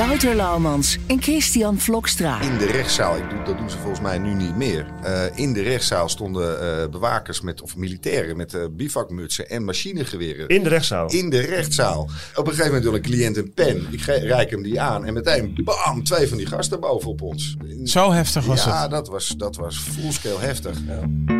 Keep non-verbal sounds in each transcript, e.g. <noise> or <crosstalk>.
Wouter Laumans en Christian Vlokstra. In de rechtszaal, ik doe, dat doen ze volgens mij nu niet meer. Uh, in de rechtszaal stonden uh, bewakers met, of militairen met uh, bivakmutsen en machinegeweren. In de rechtszaal? In de rechtszaal. Op een gegeven moment wil een cliënt een pen. Ik reik hem die aan en meteen bam, twee van die gasten boven op ons. Zo heftig was ja, het? Ja, dat was, dat was fullscale heftig. Ja.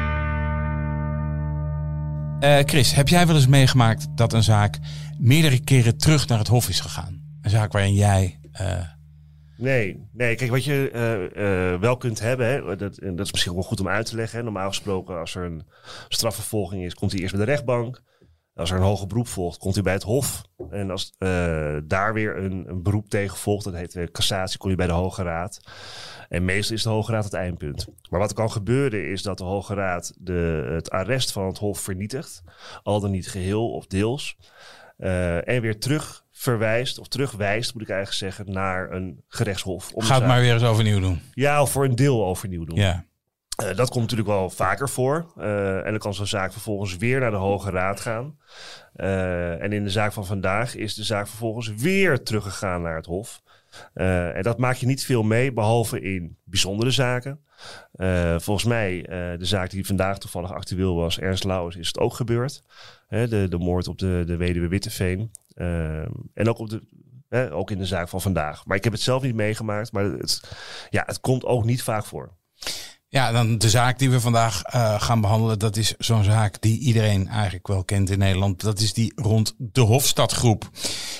Uh, Chris, heb jij wel eens meegemaakt dat een zaak meerdere keren terug naar het Hof is gegaan? Een zaak waarin jij. Uh... Nee, nee, kijk, wat je uh, wel kunt hebben, hè, dat, dat is misschien wel goed om uit te leggen. Normaal gesproken, als er een strafvervolging is, komt hij eerst bij de rechtbank. Als er een hoger beroep volgt, komt hij bij het Hof. En als daar weer een, een, beroep tegen volgt, dat heet weer cassatie, kom je bij de Hoge Raad. En meestal is de Hoge Raad het eindpunt. Maar wat er kan gebeuren is dat de Hoge Raad de, het arrest van het Hof vernietigt. Al dan niet geheel of deels. Uh, en weer terug verwijst, of terugwijst, moet ik eigenlijk zeggen, naar een gerechtshof. Om Ga het maar weer eens overnieuw doen. Ja, of voor een deel overnieuw doen. Ja. Uh, dat komt natuurlijk wel vaker voor. Uh, en dan kan zo'n zaak vervolgens weer naar de Hoge Raad gaan. Uh, en in de zaak van vandaag is de zaak vervolgens weer teruggegaan naar het Hof. En dat maak je niet veel mee, behalve in bijzondere zaken. Volgens mij, de zaak die vandaag toevallig actueel was, Ernst Lauwers, is het ook gebeurd. De, de moord op de, de weduwe Witteveen. en ook, op de, ook in de zaak van vandaag. Maar ik heb het zelf niet meegemaakt, maar het, ja, het komt ook niet vaak voor. Ja, dan de zaak die we vandaag uh, gaan behandelen, dat is zo'n zaak die iedereen eigenlijk wel kent in Nederland. Dat is die rond de Hofstadgroep.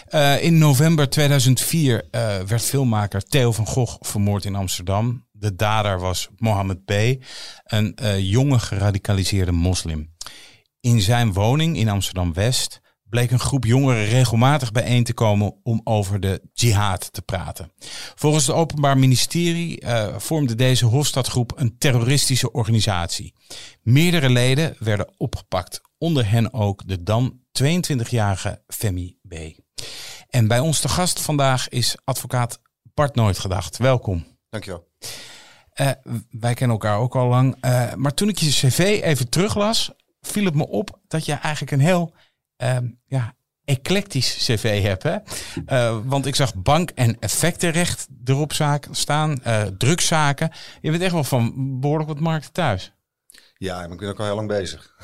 Uh, in november 2004 uh, werd filmmaker Theo van Gogh vermoord in Amsterdam. De dader was Mohammed B., een jonge geradicaliseerde moslim. In zijn woning in Amsterdam-West bleek een groep jongeren regelmatig bijeen te komen om over de jihad te praten. Volgens het Openbaar Ministerie uh, vormde deze Hofstadgroep een terroristische organisatie. Meerdere leden werden opgepakt, onder hen ook de dan 22-jarige Femi B. En bij ons te gast vandaag is advocaat Bart Nooitgedacht. Welkom. Dankjewel. Uh, wij kennen elkaar ook al lang. Uh, maar toen ik je cv even teruglas, viel het me op dat je eigenlijk een heel uh, ja, eclectisch cv heb. Hè? Uh, want ik zag bank- en effectenrecht erop zaken staan, uh, drugszaken. Je bent echt wel van behoorlijk wat markten thuis. Ja, maar ik ben ook al heel lang bezig.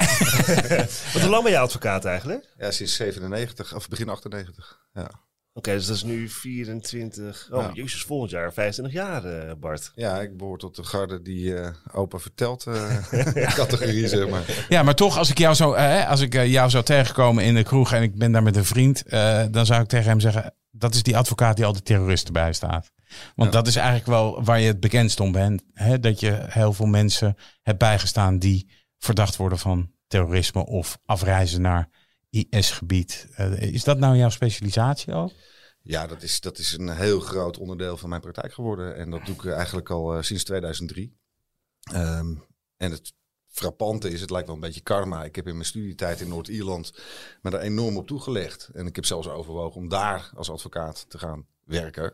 <laughs> wat hoe lang ben je advocaat eigenlijk? Ja, sinds 97, of begin 98. Ja. Oké, okay, dus dat is nu 24, oh ja. jezus, volgend jaar 25 jaar, uh, Bart. Ja, ik behoor tot de garde die uh, opa vertelt uh, <laughs> <laughs> categorie, zeg maar. Ja, maar toch, als ik jou zou, als ik jou zou tegenkomen in de kroeg en ik ben daar met een vriend, dan zou ik tegen hem zeggen, dat is die advocaat die al de terroristen bijstaat. Want ja. dat is eigenlijk wel waar je het bekendst om bent. Hè? Dat je heel veel mensen hebt bijgestaan die verdacht worden van terrorisme of afreizen naar IS-gebied. Uh, is dat nou jouw specialisatie ook? Ja, dat is, dat is een heel groot onderdeel van mijn praktijk geworden. En dat doe ik eigenlijk al uh, sinds 2003. Um, en het frappante is, het lijkt wel een beetje karma. Ik heb in mijn studietijd in Noord-Ierland me daar enorm op toegelegd. En ik heb zelfs overwogen om daar als advocaat te gaan werken.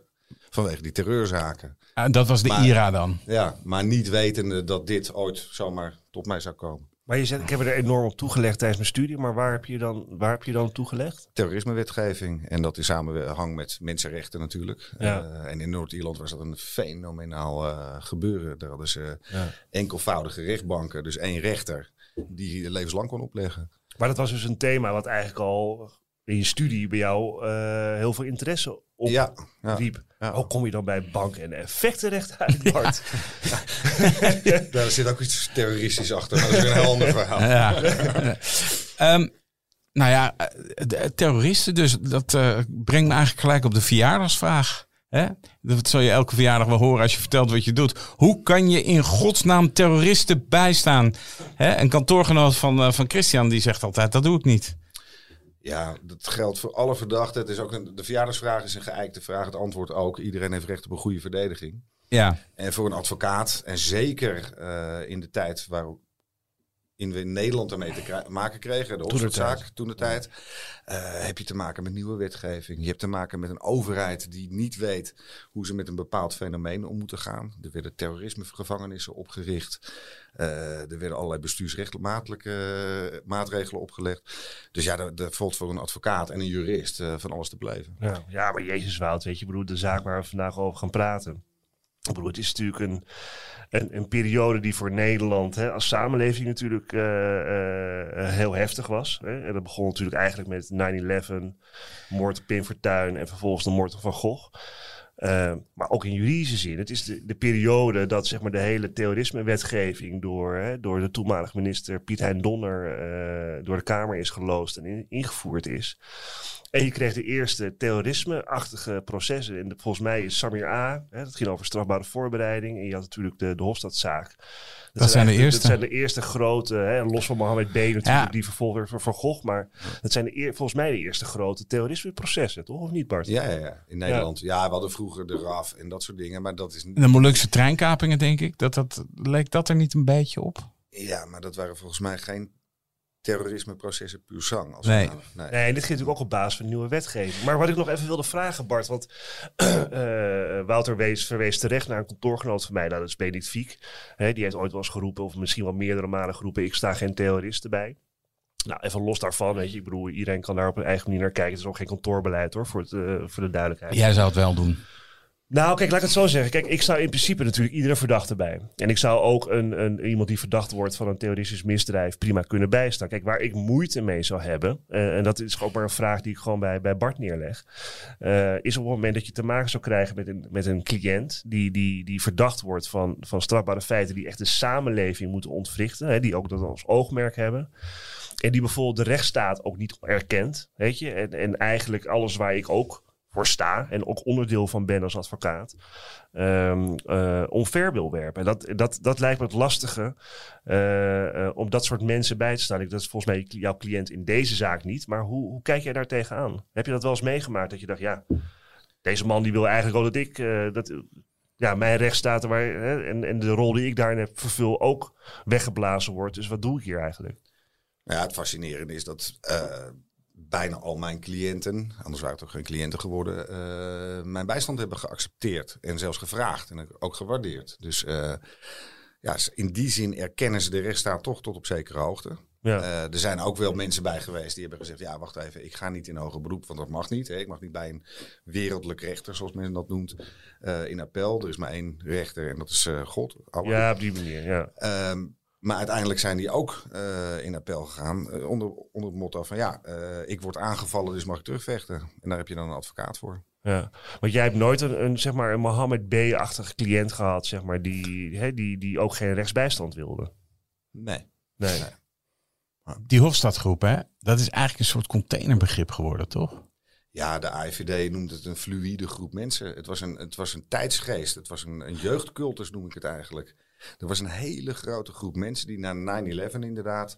Vanwege die terreurzaken. En dat was de maar, IRA dan? Ja, maar niet wetende dat dit ooit zomaar tot mij zou komen. Maar je zegt, ik heb er enorm op toegelegd tijdens mijn studie. Maar waar heb je dan, waar heb je dan toegelegd? Terrorismewetgeving. En dat in samenhang met mensenrechten natuurlijk. Ja. Eh, en in Noord-Ierland was dat een fenomenaal eh, gebeuren. Daar hadden ze Ja. enkelvoudige rechtbanken. Dus één rechter die levenslang kon opleggen. Maar dat was dus een thema wat eigenlijk al in je studie bij jou eh, heel veel interesse op Ja, ja. riep. Ja. Hoe kom je dan bij bank- en effectenrecht uit, Bart? <laughs> Daar zit ook iets terroristisch achter. Maar dat is weer een heel ander verhaal. Ja. <laughs> Ehm, nou ja, eh, de- terroristen, dus dat eh, brengt me eigenlijk gelijk op de verjaardagsvraag. Hè? Dat zal je elke verjaardag wel horen als je vertelt wat je doet. Hoe kan je in godsnaam terroristen bijstaan? Hè? Een kantoorgenoot van, eh, van Christian die zegt altijd, dat doe ik niet. Ja, dat geldt voor alle verdachten. Het is ook een, de verjaardagsvraag is een geëikte vraag. Het antwoord ook. Iedereen heeft recht op een goede verdediging. Ja, En voor een advocaat, en zeker eh, in de tijd waarin in Nederland ermee te maken kregen, de Hofstadzaak toen de tijd, eh, heb je te maken met nieuwe wetgeving. Je hebt te maken met een overheid die niet weet hoe ze met een bepaald fenomeen om moeten gaan. Er werden terrorismegevangenissen opgericht. Eh, er werden allerlei bestuursrechtelijke eh, maatregelen opgelegd. Dus ja, daar, daar valt voor een advocaat en een jurist van alles te beleven. Ja, ja, maar Jezus Wout, weet je, ik bedoel, de zaak waar we vandaag over gaan praten. Ik het is natuurlijk een, een, periode die voor Nederland hè, als samenleving natuurlijk eh, eh, heel heftig was. Hè. En dat begon natuurlijk eigenlijk met 9-11, moord op Pim Fortuyn en vervolgens de moord op Van Gogh. Eh, maar ook in juridische zin. Het is de, de periode dat zeg maar, de hele terrorismewetgeving door, hè, door de toenmalige minister Piet Hein Donner eh, door de Kamer is geloosd en in- ingevoerd is. En je kreeg de eerste terrorisme-achtige processen. En de- volgens mij is Samir A. Hè, dat ging over strafbare voorbereiding. En je had natuurlijk de, de Hofstadzaak. Dat zijn de eerste. Dat zijn de eerste grote, hè, los van Mohammed B. natuurlijk, Ja. die vervolgd werd voor Van Gogh. Maar dat zijn de eer- volgens mij de eerste grote terrorisme-processen, toch? Of niet, Bart? Ja, ja, ja. in Nederland. Ja. we hadden vroeger de RAF en dat soort dingen, maar dat is niet. de Molukse treinkapingen denk ik. Dat, dat, leek dat er niet een beetje op? Ja, maar dat waren volgens mij geen terrorismeprocessen puur zang. Als Nee. nou- nee. Nee, en dit ging natuurlijk ook op basis van nieuwe wetgeving. Maar wat ik nog even wilde vragen, Bart. Want <clears throat> eh, Wouter wees, verwees terecht naar een kantoorgenoot van mij. Nou, dat is Benedict Fiek. Hè, die heeft ooit wel eens geroepen, of misschien wel meerdere malen geroepen... ik sta geen terroristen bij. Nou, even los daarvan, weet je. Ik bedoel, iedereen kan daar op een eigen manier naar kijken. Het is ook geen kantoorbeleid, hoor, voor, het, eh, voor de duidelijkheid. Jij zou het wel doen. Nou, kijk, laat ik het zo zeggen. Kijk, ik sta in principe natuurlijk iedere verdachte bij. En ik zou ook een, een, iemand die verdacht wordt van een terroristisch misdrijf prima kunnen bijstaan. Kijk, waar ik moeite mee zou hebben, eh, en dat is ook maar een vraag die ik gewoon bij, bij Bart neerleg, eh, is op het moment dat je te maken zou krijgen met een, met een cliënt die, die, die verdacht wordt van, van strafbare feiten die echt de samenleving moeten ontwrichten, hè, die ook dat als oogmerk hebben. En die bijvoorbeeld de rechtsstaat ook niet erkent, weet je. En, en eigenlijk alles waar ik ook voor sta en ook onderdeel van ben als advocaat, ehm eh, omver wil werpen. En dat, dat, dat lijkt me het lastige eh, eh, om dat soort mensen bij te staan. Ik- Dat volgens mij jouw cliënt in deze zaak niet. Maar hoe, hoe kijk jij daar tegenaan? Heb je dat wel eens meegemaakt dat je dacht, ja, deze man die wil eigenlijk ook dat ik, dat, ja, mijn rechtsstaat waar, hè, en, en de rol die ik daarin heb vervul ook weggeblazen wordt. Dus wat doe ik hier eigenlijk? Nou ja, het fascinerende is dat bijna al mijn cliënten, anders waren het ook geen cliënten geworden, eh, mijn bijstand hebben geaccepteerd en zelfs gevraagd en ook gewaardeerd. Dus eh, ja, in die zin erkennen ze de rechtsstaat toch tot op zekere hoogte. Ja. Eh, er zijn ook wel mensen bij geweest die hebben gezegd: ja, wacht even, ik ga niet in hoger beroep, want dat mag niet. Hè. Ik mag niet bij een wereldlijk rechter, zoals men dat noemt, in appel. Er is maar één rechter en dat is God. Ja, op die manier, ja. Ehm, maar uiteindelijk zijn die ook eh, in appel gegaan eh, onder, onder het motto van ja, eh, ik word aangevallen, dus mag ik terugvechten. En daar heb je dan een advocaat voor. Ja, want jij hebt nooit een, een, zeg maar, een Mohammed B-achtige cliënt gehad, zeg maar, die, hè, die, die ook geen rechtsbijstand wilde. Nee. Nee. Nee. Die Hofstadgroep, hè? Dat is eigenlijk een soort containerbegrip geworden, toch? Ja, de AIVD noemt het een fluïde groep mensen. Het was een, het was een tijdsgeest. Het was een, een jeugdcultus, noem ik het eigenlijk. Er was een hele grote groep mensen die na 9-11 inderdaad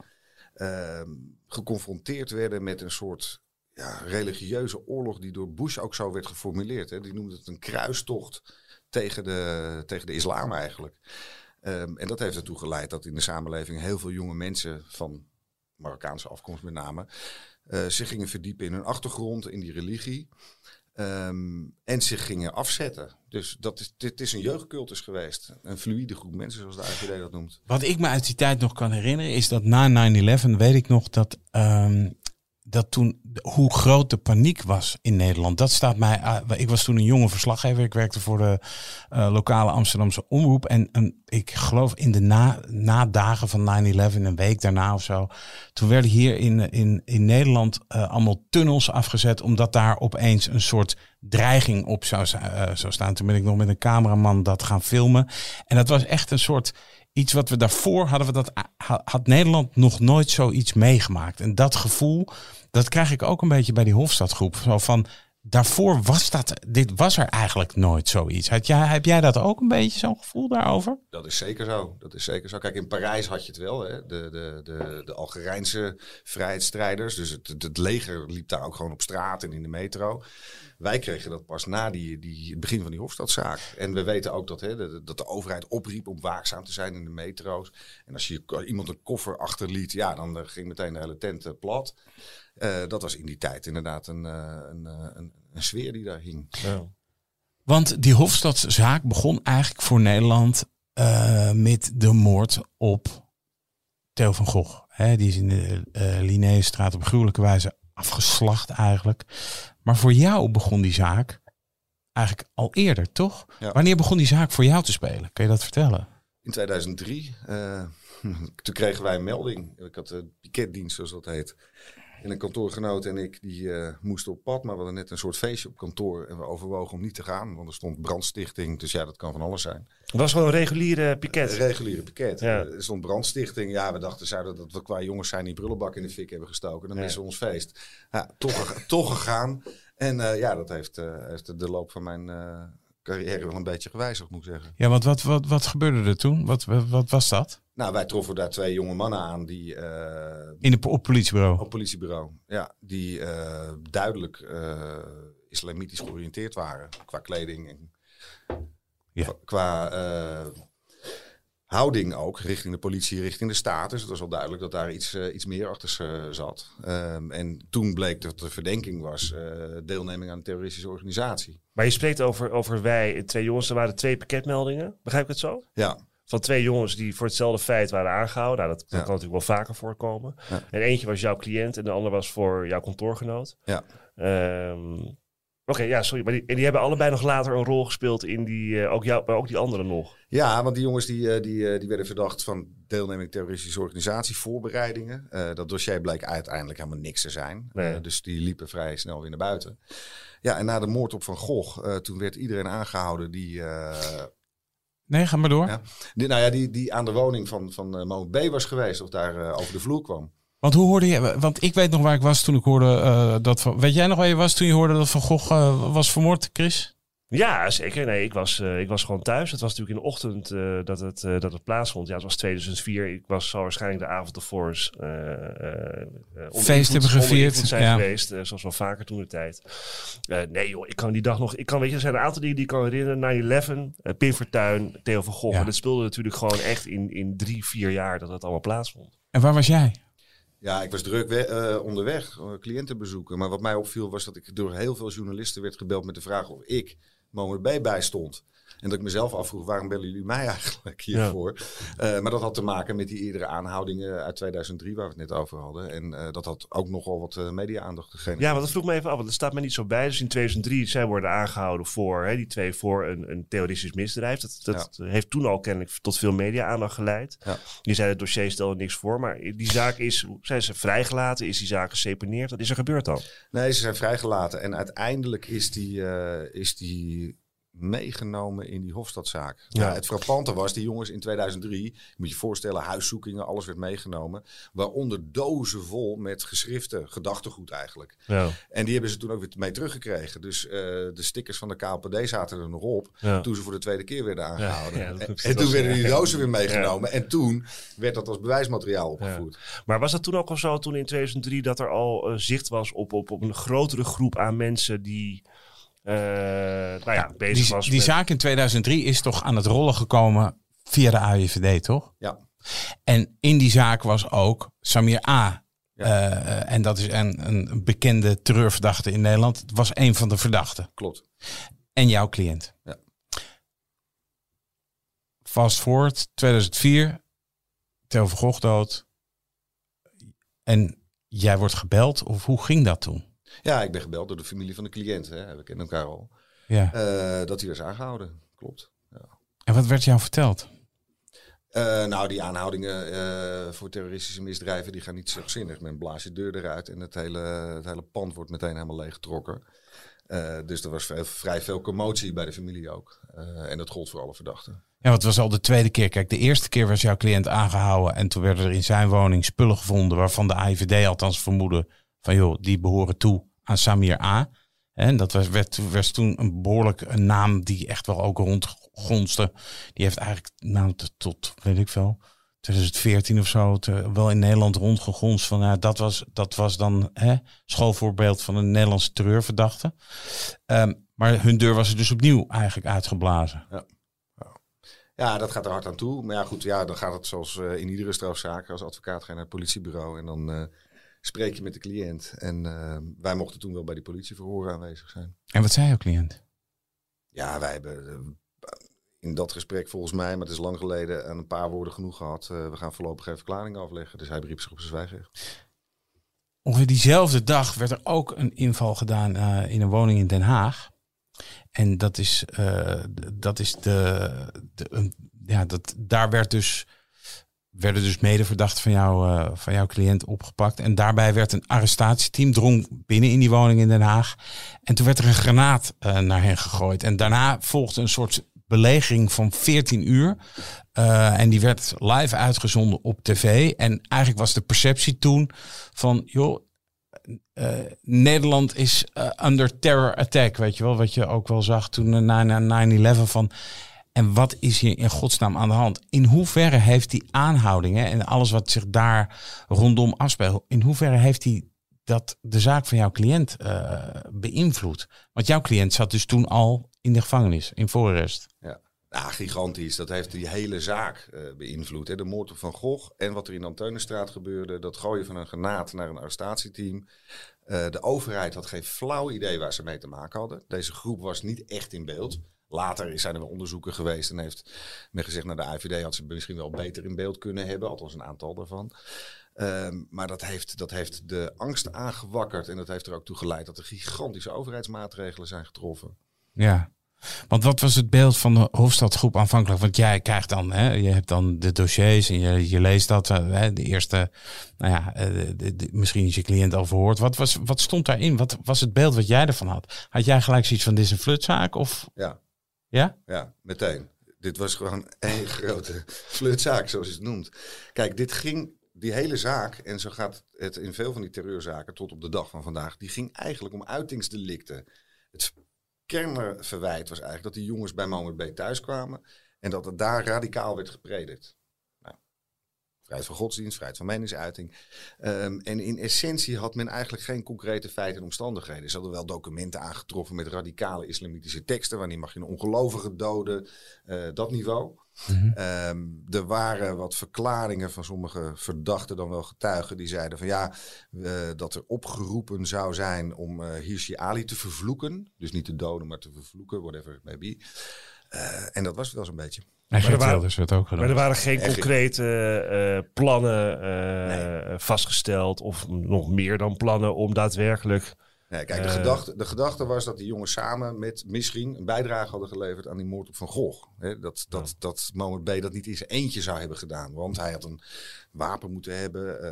ehm, geconfronteerd werden met een soort ja, religieuze oorlog die door Bush ook zo werd geformuleerd. Hè. Die noemde het een kruistocht tegen de, tegen de islam eigenlijk. Ehm, en dat heeft ertoe geleid dat in de samenleving heel veel jonge mensen van Marokkaanse afkomst met name, eh, zich gingen verdiepen in hun achtergrond, in die religie. Ehm, en zich gingen afzetten. Dus dat is, dit is een jeugdcultus geweest. Een fluïde groep mensen, zoals de AVD dat noemt. Wat ik me uit die tijd nog kan herinneren is dat na 9-11 weet ik nog dat, ehm, dat toen hoe groot de paniek was in Nederland. Dat staat mij. ik was toen een jonge verslaggever. Ik werkte voor de eh, lokale Amsterdamse omroep. En, ik geloof in de na, nadagen van 9-11, een week daarna of zo. Toen werden hier in, in, in Nederland eh, allemaal tunnels afgezet. Omdat daar opeens een soort dreiging op zou, eh, zou staan. Toen ben ik nog met een cameraman dat gaan filmen. En dat was echt een soort iets wat we daarvoor hadden we dat ha- had Nederland nog nooit zoiets meegemaakt. En dat gevoel, dat krijg ik ook een beetje bij die Hofstadgroep. Zo van daarvoor was dat, dit was er eigenlijk nooit zoiets. Had jij, heb jij dat ook een beetje zo'n gevoel daarover? Dat is zeker zo. Dat is zeker zo. Kijk, in Parijs had je het wel. Hè? De, de, de, de Algerijnse vrijheidsstrijders. Dus het, het, leger liep daar ook gewoon op straat en in de metro. Wij kregen dat pas na die, die, het begin van die Hofstadzaak. En we weten ook dat, hè, de- dat de overheid opriep om waakzaam te zijn in de metro's. En als je iemand een koffer achterliet, ja, dan eh, ging meteen de hele tent eh, plat. Eh, dat was in die tijd inderdaad een, eh, een, eh, een, een sfeer die daar hing. Want die Hofstadszaak begon eigenlijk voor Nederland met de moord op Theo van Gogh. Hè, die is in de Linnaeusstraat op gruwelijke wijze afgeslacht eigenlijk. Maar voor jou begon die zaak eigenlijk al eerder, toch? Ja. Wanneer begon die zaak voor jou te spelen? Kun je dat vertellen? In 2003, eh, <laughs> toen kregen wij een melding. Ik had de piketdienst, zoals dat heet. En een kantoorgenoot en ik, die eh, moesten op pad. Maar we hadden net een soort feestje op kantoor. En we overwogen om niet te gaan, want er stond brandstichting. Dus ja, dat kan van alles zijn. Het was gewoon een reguliere piket. Een reguliere piket. Ja. Eh, Er stond brandstichting. Ja, we dachten zouden dat we qua jongens zijn die prullenbak in de fik hebben gestoken. Dan Ja. missen we ons feest. Ja, toch, toch gegaan. En eh, ja, dat heeft, eh, heeft de loop van mijn eh, carrière wel een beetje gewijzigd, moet ik zeggen. Ja, want wat, wat, wat gebeurde er toen? Wat, wat, wat was dat? Nou, wij troffen daar twee jonge mannen aan die eh, In de, op het politiebureau? op politiebureau, ja, die eh, duidelijk eh, islamitisch georiënteerd waren qua kleding en Ja. qua, houding ook richting de politie, richting de staat. Dus het was wel duidelijk dat daar iets, iets meer achter zat. Ehm, en toen bleek dat de verdenking was deelneming aan een terroristische organisatie. Maar je spreekt over, over wij, twee jongens. Er waren twee piketmeldingen. Begrijp ik het zo? Ja, Van twee jongens die voor hetzelfde feit waren aangehouden. Nou, dat, dat Ja. kan natuurlijk wel vaker voorkomen. Ja. En eentje was jouw cliënt en de ander was voor jouw kantoorgenoot. ja. Ehm, Oké, ja, sorry. Maar die, en die hebben allebei nog later een rol gespeeld in die, eh, ook, jou, maar ook die anderen nog. Ja, want die jongens die, eh, die, eh, die werden verdacht van deelneming terroristische organisatie, voorbereidingen. Dat dossier bleek uiteindelijk helemaal niks te zijn. Nee. Dus die liepen vrij snel weer naar buiten. Ja, en na de moord op Van Gogh, eh, toen werd iedereen aangehouden die, eh, Nee, ga maar door. Ja. die, nou ja, die, die aan de woning van, van Mo B was geweest of daar over de vloer kwam. Want hoe hoorde je? Want ik weet nog waar ik was toen ik hoorde dat. Van, weet jij nog waar je was toen je hoorde dat Van Gogh was vermoord, Chris? Ja, zeker. Nee, ik was, eh, ik was gewoon thuis. Het was natuurlijk in de ochtend eh, dat, het, eh, dat het plaatsvond. Ja, het was 2004. Ik was, zal waarschijnlijk de avond ervoor eh, eh, eh, Feest hebben gevierd, zijn ja. geweest. zoals wel vaker toen de tijd. Eh, nee joh, ik kan die dag nog... Ik kan, weet je, er zijn een aantal dingen die ik kan herinneren. 9-11, eh, Pim Fortuyn, Theo van Gogh. Ja. En dat speelde natuurlijk gewoon echt in, in drie, vier jaar dat het allemaal plaatsvond. En waar was jij? Ja, ik was druk we- eh, onderweg, eh, cliënten bezoeken. Maar wat mij opviel was dat ik door heel veel journalisten werd gebeld met de vraag of ik Mohamed B bijstond. En dat ik mezelf afvroeg, waarom bellen jullie mij eigenlijk hiervoor? Eh, maar dat had te maken met die eerdere aanhoudingen uit 2003, waar we het net over hadden. En eh, dat had ook nogal wat eh, media-aandacht gegeven. Ja, want dat vroeg me even af, want dat staat mij niet zo bij. Dus in 2003, zij worden aangehouden voor, hè, die twee voor een, een terroristisch misdrijf. Dat, dat heeft toen al kennelijk tot veel media-aandacht geleid. Ja. Je zei het dossier stelde niks voor, maar die zaak is, zijn ze vrijgelaten? Is die zaak geseponeerd? Wat is er gebeurd dan? Nee, ze zijn vrijgelaten. En uiteindelijk is die, is die meegenomen in die Hofstadzaak. Ja. Ja. het frappante was, die jongens in 2003, je moet je voorstellen, huiszoekingen, alles werd meegenomen. Waaronder dozen vol met geschriften, gedachtegoed eigenlijk. Ja. En die hebben ze toen ook weer mee teruggekregen. Dus eh, de stickers van de KLPD zaten er nog op. Ja. Toen ze voor de tweede keer werden aangehouden. <laughs> En, toen was- werden die dozen weer meegenomen. En toen werd dat als bewijsmateriaal opgevoerd. Maar was dat toen ook al zo, toen in 2003, dat er al eh, zicht was op, op, op een grotere groep aan mensen die, nou ja, bezig Die, was die met... zaak in 2003 is toch aan het rollen gekomen via de AIVD, toch? Ja. En in die zaak was ook Samir A. Ja. Eh, en dat is een, een bekende terreurverdachte in Nederland. Het was een van de verdachten. Klopt. En jouw cliënt. Ja. Fast forward, 2004. Theo van Gogh dood. En jij wordt gebeld. Of hoe ging dat toen? Ja, ik ben gebeld door de familie van de cliënt. Hè. We kennen elkaar al. Ja. Eh, dat hij is aangehouden. Klopt. En wat werd jou verteld? Eh, nou, die aanhoudingen eh, voor terroristische misdrijven die gaan niet zachtzinnig. Men blaast je deur eruit en het hele, het hele pand wordt meteen helemaal leeggetrokken. Eh, dus er was vrij, vrij veel commotie bij de familie ook. En dat gold voor alle verdachten. Ja, want het was al de tweede keer. Kijk, de eerste keer was jouw cliënt aangehouden. En toen werden er in zijn woning spullen gevonden. waarvan de AIVD althans vermoedde. Van joh, die behoren toe aan Samir A. En dat was, werd, werd toen een behoorlijk een naam die echt wel ook rondgonste. Die heeft eigenlijk nou, tot, weet ik veel, 2014 of zo, wel in Nederland rondgegonst. Van, ja, dat, was, dat was dan hè, schoolvoorbeeld van een Nederlandse terreurverdachte. Ehm, maar hun deur was er dus opnieuw eigenlijk uitgeblazen. Ja, dat gaat er hard aan toe. Maar ja, goed, ja, dan gaat het zoals eh, in iedere strafzaak. Als advocaat ga je naar het politiebureau en dan eh, spreek je met de cliënt. En eh, wij mochten toen wel bij die politieverhoren aanwezig zijn. En wat zei jouw cliënt? Ja, wij hebben eh, in dat gesprek volgens mij, maar het is lang geleden, een paar woorden genoeg gehad. Eh, we gaan voorlopig geen verklaring afleggen. Dus hij beriep zich op zijn zwijgrecht. Ongeveer diezelfde dag werd er ook een inval gedaan eh, in een woning in Den Haag. En dat is, dat is de. de een- ja, dat, daar werd dus, werden dus medeverdachten van, jou, eh, van jouw cliënt opgepakt. En daarbij werd een arrestatieteam drong binnen in die woning in Den Haag. En toen werd er een granaat eh, naar hen gegooid. En daarna volgde een soort belegering van 14 uur. Eh, en die werd live uitgezonden op tv. En eigenlijk was de perceptie toen van, joh, Nederland is eh, under terror attack, weet je wel, wat je ook wel zag toen na 9/11 van. En wat is hier in godsnaam aan de hand? In hoeverre heeft die aanhoudingen en alles wat zich daar rondom afspeelt, in hoeverre heeft die dat de zaak van jouw cliënt eh, beïnvloed? Want jouw cliënt zat dus toen al in de gevangenis, in voorarrest. Ja, gigantisch. Dat heeft die hele zaak eh, beïnvloed. Hè. De moord op Van Gogh en wat er in de Anteunenstraat gebeurde. Dat gooien van een granaat naar een arrestatieteam. Eh, de overheid had geen flauw idee waar ze mee te maken hadden. Deze groep was niet echt in beeld. Later zijn er wel onderzoeken geweest en heeft men gezegd... nou, de IVD had ze misschien wel beter in beeld kunnen hebben. Althans een aantal daarvan. Ehm, maar dat heeft, dat heeft de angst aangewakkerd. En dat heeft er ook toe geleid dat er gigantische overheidsmaatregelen zijn getroffen. Ja. Want wat was het beeld van de Hofstadgroep aanvankelijk? Want jij krijgt dan, hè, je hebt dan de dossiers en je, je leest dat. eh, Hè, de eerste, nou ja, eh, de, de- de- misschien is je cliënt al verhoord. Wat, was, wat stond daarin? Wat was het beeld wat jij ervan had? Had jij gelijk zoiets van, dit is een flutzaak? Of, Ja, ja? Ja, meteen. Dit was gewoon één <laughs> grote flutzaak, zoals je het noemt. Kijk, dit ging, die hele zaak, en zo gaat het in veel van die terreurzaken tot op de dag van vandaag, die ging eigenlijk om uitingsdelicten. Het kernverwijt was eigenlijk dat die jongens bij Mohammed B thuis kwamen en dat het daar radicaal werd gepredikt. Vrijheid van godsdienst, vrijheid van meningsuiting. Ehm, en in essentie had men eigenlijk geen concrete feiten en omstandigheden. Ze hadden wel documenten aangetroffen met radicale islamitische teksten. Wanneer mag je een ongelovige doden? Eh, dat niveau. Ehm, er waren wat verklaringen van sommige verdachten, dan wel getuigen, die zeiden van ja, dat er opgeroepen zou zijn om eh Hirsi Ali te vervloeken. Dus niet te doden, maar te vervloeken, whatever it may be. Eh, en dat was het wel zo'n beetje. En Geert waren- Wilders werd ook Maar er waren geen concrete eh, plannen eh, vastgesteld. Of nog meer dan plannen om daadwerkelijk. Nee, kijk, de, Eh. gedachte, de gedachte was dat die jongens samen met misschien een bijdrage hadden geleverd aan die moord op Van Gogh. Hè, dat, dat, dat Mohammed B. dat niet in zijn eentje zou hebben gedaan. Want hij had een wapen moeten hebben. eh,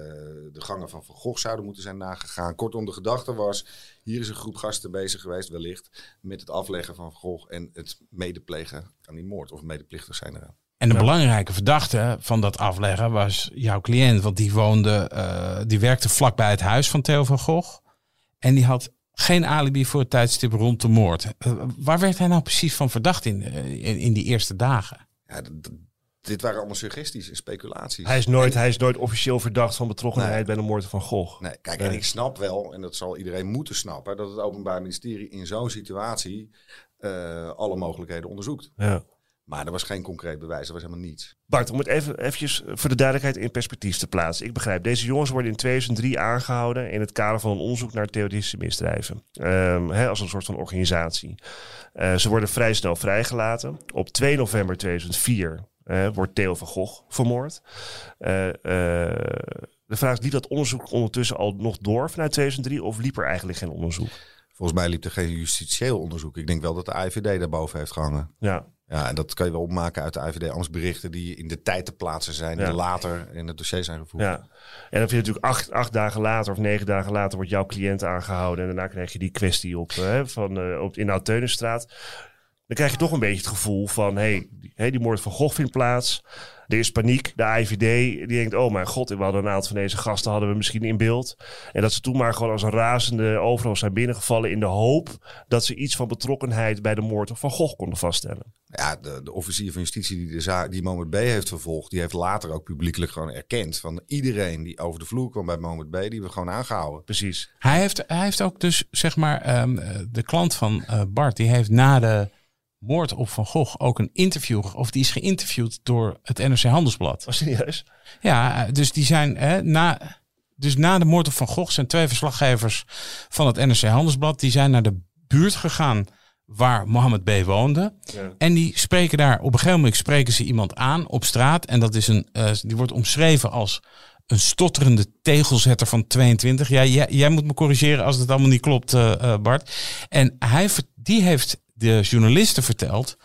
de gangen van Van Gogh zouden moeten zijn nagegaan. Kortom, de gedachte was, hier is een groep gasten bezig geweest wellicht met het afleggen van Van Gogh en het medeplegen aan die moord. Of medeplichtig zijn eraan. En de belangrijke verdachte van dat afleggen was jouw cliënt. Want die woonde, eh, die werkte vlakbij het huis van Theo van Gogh. En die had geen alibi voor het tijdstip rond de moord. Eh, waar werd hij nou precies van verdacht in, eh, in, in die eerste dagen? Ja, dit waren allemaal suggesties en speculaties. Hij is nooit, hij is nooit officieel verdacht van betrokkenheid bij de moord van Gogh. Nee, kijk, en ik snap wel, en dat zal iedereen moeten snappen, dat het Openbaar Ministerie in zo'n situatie eh, alle mogelijkheden onderzoekt. Ja. Maar er was geen concreet bewijs, er was helemaal niets. Bart, om het even eventjes voor de duidelijkheid in perspectief te plaatsen. Ik begrijp, deze jongens worden in 2003 aangehouden in het kader van een onderzoek naar terroristische misdrijven. Ehm, als een soort van organisatie. Eh, ze worden vrij snel vrijgelaten. Op 2 november 2004 eh, wordt Theo van Gogh vermoord. Eh, de vraag is, liep dat onderzoek ondertussen al nog door vanuit 2003 of liep er eigenlijk geen onderzoek? Volgens mij liep er geen justitieel onderzoek. Ik denk wel dat de IVD daarboven heeft gehangen. Ja, Ja, en dat kan je wel opmaken uit de IVD-ambtsberichten die in de tijd te plaatsen zijn, Ja. die later in het dossier zijn gevoegd. ja. En dan vind je natuurlijk acht, acht dagen later of negen dagen later wordt jouw cliënt aangehouden. En daarna krijg je die kwestie op, eh, van, eh, op in de Oud-Teunenstraat. Dan krijg je toch een beetje het gevoel van, hey, die, hey, die moord van Gogh vindt plaats. Er is paniek. De IVD die denkt, oh mijn god, we hadden een aantal van deze gasten hadden we misschien in beeld. En dat ze toen maar gewoon als een razende overal zijn binnengevallen in de hoop dat ze iets van betrokkenheid bij de moord van Gogh konden vaststellen. Ja, de, de officier van justitie die de zaak, die Moment B heeft vervolgd, die heeft later ook publiekelijk gewoon erkend van iedereen die over de vloer kwam bij Moment B, die we gewoon aangehouden. Precies. Hij heeft, hij heeft ook dus, zeg maar, ehm, eh, de klant van eh, Bart, die heeft na de moord op Van Gogh ook een interview, of die is geïnterviewd door het NRC Handelsblad. Oh, serieus? Ja, dus die zijn hè, na, dus na de moord op Van Gogh zijn twee verslaggevers van het NRC Handelsblad, die zijn naar de buurt gegaan waar Mohammed B. woonde. Ja. En die spreken daar, op een gegeven moment spreken ze iemand aan op straat. En dat is een, eh, die wordt omschreven als een stotterende tegelzetter van 22. Ja, jij, jij moet me corrigeren als het allemaal niet klopt, eh, eh, Bart. En hij, die heeft de journalisten verteld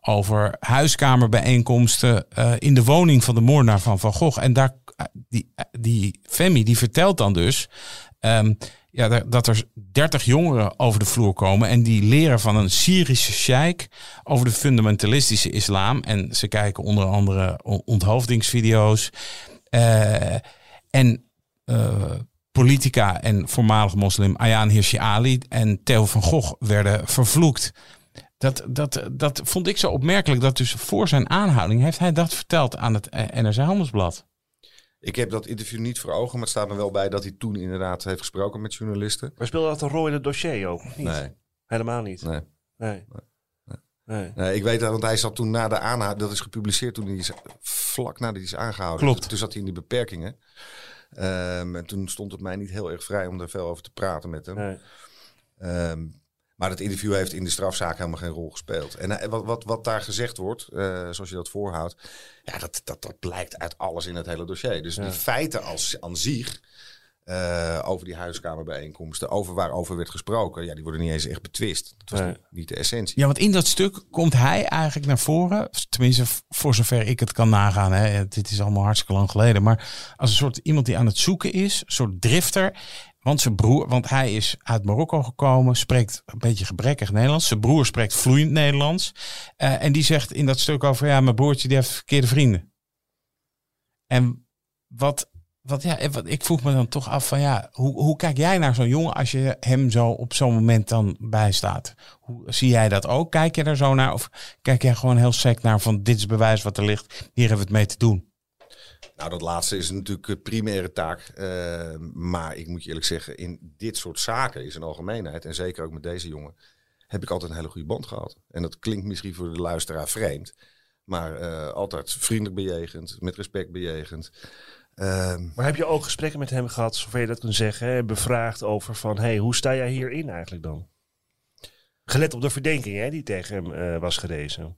over huiskamerbijeenkomsten eh, in de woning van de moordenaar van Van Gogh. En daar, eh, die, eh, die Femi die vertelt dan dus ehm, ja, dat- er 30 jongeren over de vloer komen en die leren van een Syrische sheik over de fundamentalistische islam. En ze kijken onder andere on- onthoofdingsvideo's. En politica en voormalig moslim Ayaan Hirsi Ali en Theo van Gogh werden vervloekt. Dat, dat, dat vond ik zo opmerkelijk. Dat dus voor zijn aanhouding heeft hij dat verteld aan het eh, NRC Handelsblad. Ik heb dat interview niet voor ogen, maar het staat me wel bij dat hij toen inderdaad heeft gesproken met journalisten. Maar speelde dat een rol in het dossier ook? Niet? Nee, Helemaal niet. nee. Nee. Nee. Nee, ik weet dat, want hij zat toen na de aanhouding, dat is gepubliceerd toen hij is, vlak nadat hij is aangehouden. Klopt. Toen zat hij in die beperkingen. Ehm, en toen stond het mij niet heel erg vrij om daar veel over te praten met hem. Nee. Maar dat interview heeft in de strafzaak helemaal geen rol gespeeld. En eh, wat, wat, wat daar gezegd wordt, eh, zoals je dat voorhoudt, ja, dat, dat, dat blijkt uit alles in het hele dossier. Dus die feiten als, aan zich, eh, over die huiskamerbijeenkomsten, over waarover werd gesproken, ja, die worden niet eens echt betwist. Dat was Nee. niet, de essentie. Ja, want in dat stuk komt hij eigenlijk naar voren. Tenminste, voor zover ik het kan nagaan. Hè. Dit is allemaal hartstikke lang geleden. Maar als een soort iemand die aan het zoeken is. Een soort drifter. Want zijn broer, want hij is uit Marokko gekomen, spreekt een beetje gebrekkig Nederlands. Zijn broer spreekt vloeiend Nederlands. Eh, en die zegt in dat stuk over, ja, mijn broertje die heeft verkeerde vrienden. En wat, wat, ja, wat, ik vroeg me dan toch af van, ja, hoe, hoe kijk jij naar zo'n jongen als je hem zo op zo'n moment dan bijstaat? Hoe zie jij dat ook? Kijk je daar zo naar? Of kijk jij gewoon heel sec naar van, dit is bewijs wat er ligt, hier hebben we het mee te doen? Nou, dat laatste is natuurlijk een primaire taak. Eh, maar ik moet je eerlijk zeggen, in dit soort zaken is een algemeenheid, en zeker ook met deze jongen, heb ik altijd een hele goede band gehad. En dat klinkt misschien voor de luisteraar vreemd, maar eh, altijd vriendelijk bejegend, met respect bejegend. Ehm, Maar heb je ook gesprekken met hem gehad, zover je dat kunt zeggen, bevraagd over van, hey, hoe sta jij hierin eigenlijk dan? Gelet op de verdenking hè, die tegen hem eh, was gerezen.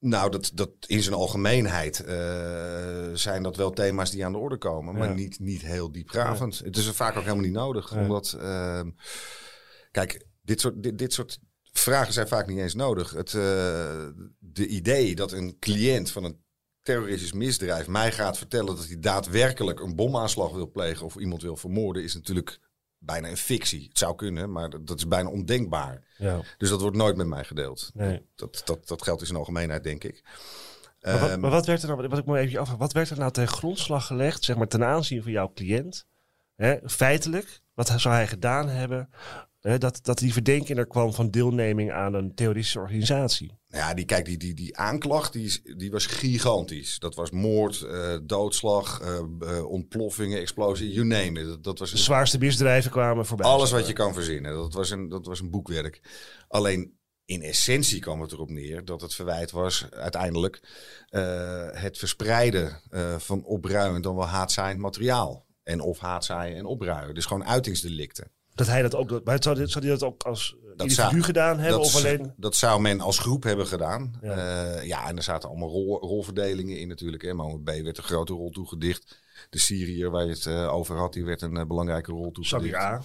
Nou, dat, dat in zijn algemeenheid eh, zijn dat wel thema's die aan de orde komen, maar Ja. niet, niet heel diepgravend. Het is er vaak ook helemaal niet nodig, Ja. omdat, ehm, kijk, dit soort, dit, dit soort vragen zijn vaak niet eens nodig. Het eh, de idee dat een cliënt van een terroristisch misdrijf mij gaat vertellen dat hij daadwerkelijk een bomaanslag wil plegen of iemand wil vermoorden, is natuurlijk bijna een fictie. Het zou kunnen, maar dat, dat is bijna ondenkbaar. Ja, Dus dat wordt nooit met mij gedeeld. nee. Dat, dat, dat geldt in zijn algemeenheid, denk ik. Maar wat, Ehm, maar wat werd er nou, wat ik me even afvraag, wat werd er nou ten grondslag gelegd, zeg maar ten aanzien van jouw cliënt? Hè, feitelijk, wat zou hij gedaan hebben, dat, dat die verdenking er kwam van deelneming aan een terroristische organisatie? Ja, die, kijk, die, die, die aanklacht die, is- die was gigantisch. Dat was moord, eh, doodslag, eh, eh, ontploffingen, explosie, you name it. Dat, dat was De zwaarste misdrijven kwamen voorbij. alles wat je kan verzinnen. Dat was, een, dat was een boekwerk. Alleen in essentie kwam het erop neer dat het verwijt was uiteindelijk het verspreiden van opruimend dan wel haatzaaiend materiaal. En of haatzaaien en opruimen. Dus gewoon uitingsdelicten. Dat hij dat ook... dat- Maar zou, zou hij dat ook als individu zou- gedaan hebben? dat, Of alleen... dat zou men als groep hebben gedaan. Ja. Ja, ja en er zaten allemaal rol, rolverdelingen in natuurlijk. Hè. Mohammed B werd een grote rol toegedicht. De Syriër waar je het eh, over had, die werd een eh, belangrijke rol toegedicht. Samir A.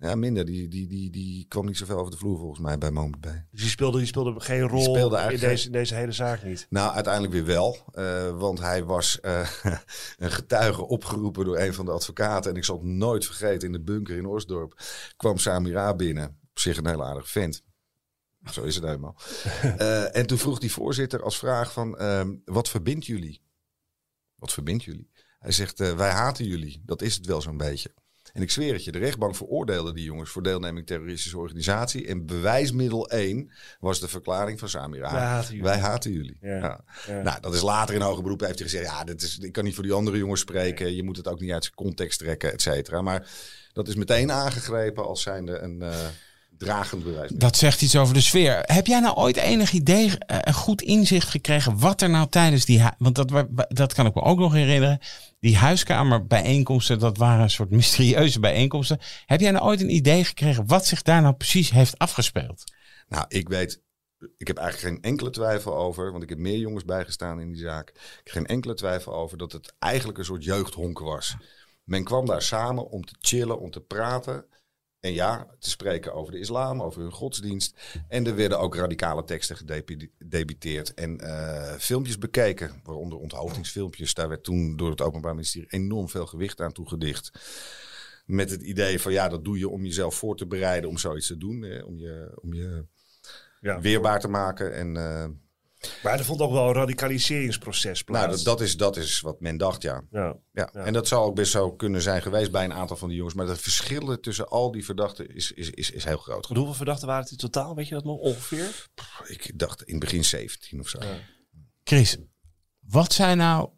Ja, minder. Die, die, die, die kwam niet zoveel over de vloer volgens mij bij Mohammed B. Dus die speelde, die speelde geen rol speelde in, deze, in deze hele zaak niet. Nou, uiteindelijk weer wel. eh, want hij was eh, <laughs> een getuige opgeroepen door een van de advocaten. En ik zal het nooit vergeten, in de bunker in Oostdorp kwam Samira binnen. Op zich een heel aardig vent. Zo is het helemaal. <laughs> Eh, en toen vroeg die voorzitter als vraag van, ehm, wat verbindt jullie? Wat verbindt jullie? Hij zegt, wij haten jullie. Dat is het wel zo'n beetje. En ik zweer het je, de rechtbank veroordeelde die jongens voor deelneming terroristische organisatie. En bewijsmiddel 1 was de verklaring van Samira. Wij haten jullie. Wij haten jullie. Ja. Ja. Ja. Nou, dat is later in hoger beroep heeft hij gezegd, ja, dit is, ik kan niet voor die andere jongens spreken. Je moet het ook niet uit zijn context trekken, et cetera. Maar dat is meteen aangegrepen als zijnde een eh, dragend bewijs. Dat zegt iets over de sfeer. Heb jij nou ooit enig idee, eh, een goed inzicht gekregen wat er nou tijdens die, want dat, dat kan ik me ook nog herinneren, die huiskamerbijeenkomsten, dat waren een soort mysterieuze bijeenkomsten. Heb jij nou ooit een idee gekregen wat zich daar nou precies heeft afgespeeld? Nou, ik weet, ik heb eigenlijk geen enkele twijfel over, want ik heb meer jongens bijgestaan in die zaak. Ik heb geen enkele twijfel over dat het eigenlijk een soort jeugdhonk was. Men kwam daar samen om te chillen, om te praten. En ja, te spreken over de islam, over hun godsdienst. En er werden ook radicale teksten gedebiteerd en eh, filmpjes bekeken, waaronder onthoofdingsfilmpjes. Daar werd toen door het Openbaar Ministerie enorm veel gewicht aan toegedicht. Met het idee van ja, dat doe je om jezelf voor te bereiden om zoiets te doen. Hè, om je, om je Ja. weerbaar te maken. En eh, Maar er vond ook wel een radicaliseringsproces plaats. nou, dat, dat, is, dat is wat men dacht, ja. Ja. ja. Ja. En dat zou ook best zo kunnen zijn geweest bij een aantal van die jongens. Maar het verschil tussen al die verdachten is, is, is, is heel groot. Hoeveel verdachten waren het in totaal? Weet je dat nog ongeveer? Ik dacht in het begin 17 of zo. Chris, wat zijn nou,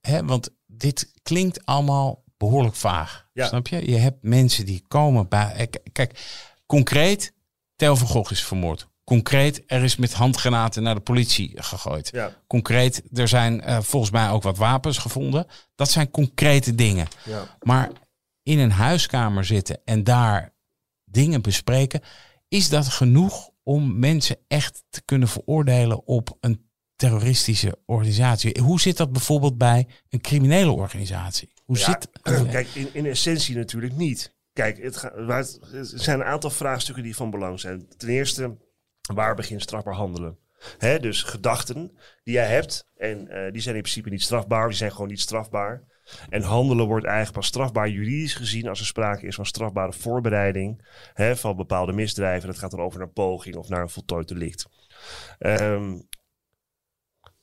hè, want dit klinkt allemaal behoorlijk vaag. Ja. Snap je? Je hebt mensen die komen bij. Kijk, concreet, Theo van Gogh is vermoord. Concreet, er is met handgranaten naar de politie gegooid. Ja. Concreet, er zijn eh, volgens mij ook wat wapens gevonden. Dat zijn concrete dingen. ja. Maar in een huiskamer zitten en daar dingen bespreken, is dat genoeg om mensen echt te kunnen veroordelen op een terroristische organisatie? Hoe zit dat bijvoorbeeld bij een criminele organisatie? Hoe Ja, zit <clears throat> Kijk, in, in essentie natuurlijk niet. Kijk, het, het, er zijn een aantal vraagstukken die van belang zijn. Ten eerste, waar begint strafbaar handelen? Hè, dus gedachten die jij hebt, en eh, die zijn in principe niet strafbaar, die zijn gewoon niet strafbaar. En handelen wordt eigenlijk pas strafbaar juridisch gezien als er sprake is van strafbare voorbereiding van bepaalde misdrijven. Dat gaat dan over naar poging of naar een voltooid delict. Ehm,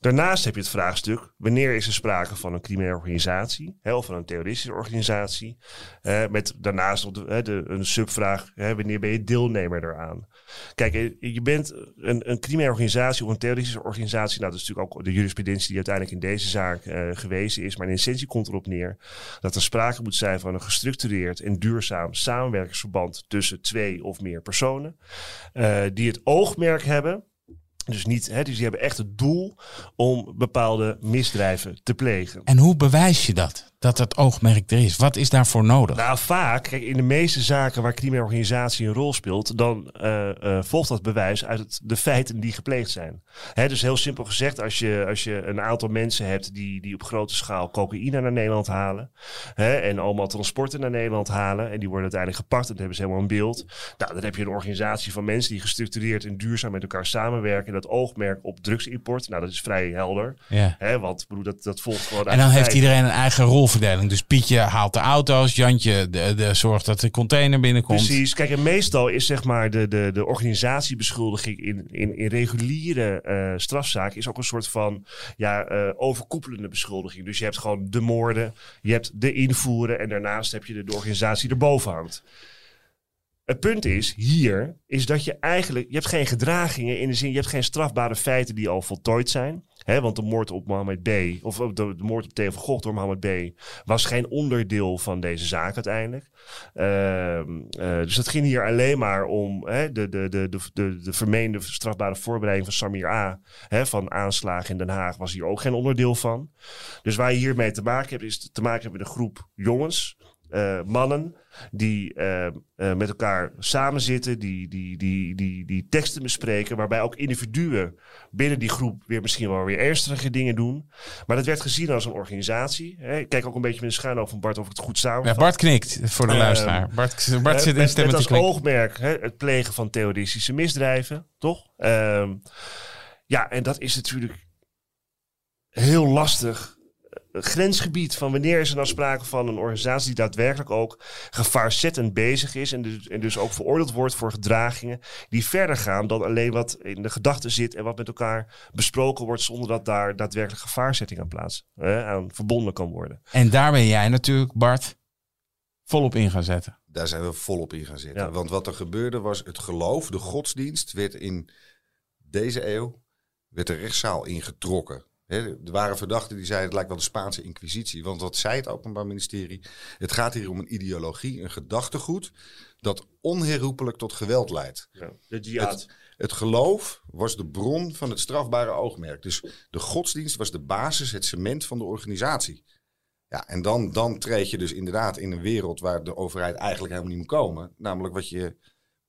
Daarnaast heb je het vraagstuk: wanneer is er sprake van een criminele organisatie hè, of van een terroristische organisatie? Eh, met daarnaast de, de, een subvraag: wanneer ben je deelnemer daaraan? Kijk, eh, je bent een, een criminele organisatie of een terroristische organisatie. Nou, dat is natuurlijk ook de jurisprudentie die uiteindelijk in deze zaak eh, gewezen is. Maar in essentie komt erop neer dat er sprake moet zijn van een gestructureerd en duurzaam samenwerkingsverband tussen twee of meer personen. eh, die het oogmerk hebben dus, niet, hè, dus die hebben echt het doel om bepaalde misdrijven te plegen. En hoe bewijs je dat? Dat dat oogmerk er is? Wat is daarvoor nodig? Nou, vaak, kijk, in de meeste zaken waar criminele organisatie een rol speelt, dan eh, eh, volgt dat bewijs uit het, de feiten die gepleegd zijn. Hè, dus heel simpel gezegd, als je, als je een aantal mensen hebt die, die op grote schaal cocaïne naar Nederland halen, hè, en allemaal transporten naar Nederland halen, en die worden uiteindelijk gepakt, en dan hebben ze helemaal een beeld. Nou, dan heb je een organisatie van mensen die gestructureerd en duurzaam met elkaar samenwerken. Dat oogmerk op drugsimport, nou, dat is vrij helder. Ja. Hè, want bedoel, dat, dat volgt gewoon En dan heeft iedereen een eigen Dus Pietje haalt de auto's, Jantje de, de, zorgt dat de container binnenkomt. Precies. Kijk, en meestal is zeg maar de, de, de organisatiebeschuldiging in, in, in reguliere eh strafzaken is ook een soort van ja, eh, overkoepelende beschuldiging. Dus je hebt gewoon de moorden, je hebt de invoeren en daarnaast heb je de, de organisatie erboven hangt. Het punt is hier, is dat je eigenlijk, je hebt geen gedragingen in de zin, je hebt geen strafbare feiten die al voltooid zijn. Want de moord op Mohammed B. of de, moord op Theo van Gogh door Mohammed B. was geen onderdeel van deze zaak uiteindelijk. Ehm, eh, dus het ging hier alleen maar om de, de, de, de, de, de vermeende strafbare voorbereiding van Samir A. Van aanslagen in Den Haag was hier ook geen onderdeel van. Dus waar je hiermee te maken hebt, is te maken hebben met een groep jongens uh, mannen die uh, uh, met elkaar samenzitten, die, die, die, die, die teksten bespreken, waarbij ook individuen binnen die groep weer misschien wel weer ernstige dingen doen. Maar dat werd gezien als een organisatie. Hè. Ik kijk ook een beetje met de schuin over van Bart of ik het goed samen. Ja, Bart knikt voor de luisteraar. Bart, Bart zit in met, met als oogmerk hè, het plegen van terroristische misdrijven, toch? Ehm, ja, en dat is natuurlijk heel lastig grensgebied van wanneer is er nou sprake van een organisatie die daadwerkelijk ook gevaarzettend bezig is en dus, en dus ook veroordeeld wordt voor gedragingen die verder gaan dan alleen wat in de gedachten zit en wat met elkaar besproken wordt zonder dat daar daadwerkelijk gevaarzetting aan plaats hè, aan verbonden kan worden. En daar ben jij natuurlijk, Bart, volop in gaan zetten. Daar zijn we volop in gaan zitten. Want wat er gebeurde was het geloof, de godsdienst werd in deze eeuw werd de rechtszaal ingetrokken er waren verdachten die zeiden het lijkt wel de Spaanse inquisitie. Want wat zei het Openbaar Ministerie? Het gaat hier om een ideologie, een gedachtegoed dat onherroepelijk tot geweld leidt. Ja, de Het, het, geloof was de bron van het strafbare oogmerk. Dus de godsdienst was de basis, het cement van de organisatie. Ja, en dan, dan treed je dus inderdaad in een wereld waar de overheid eigenlijk helemaal niet moet komen. Namelijk wat je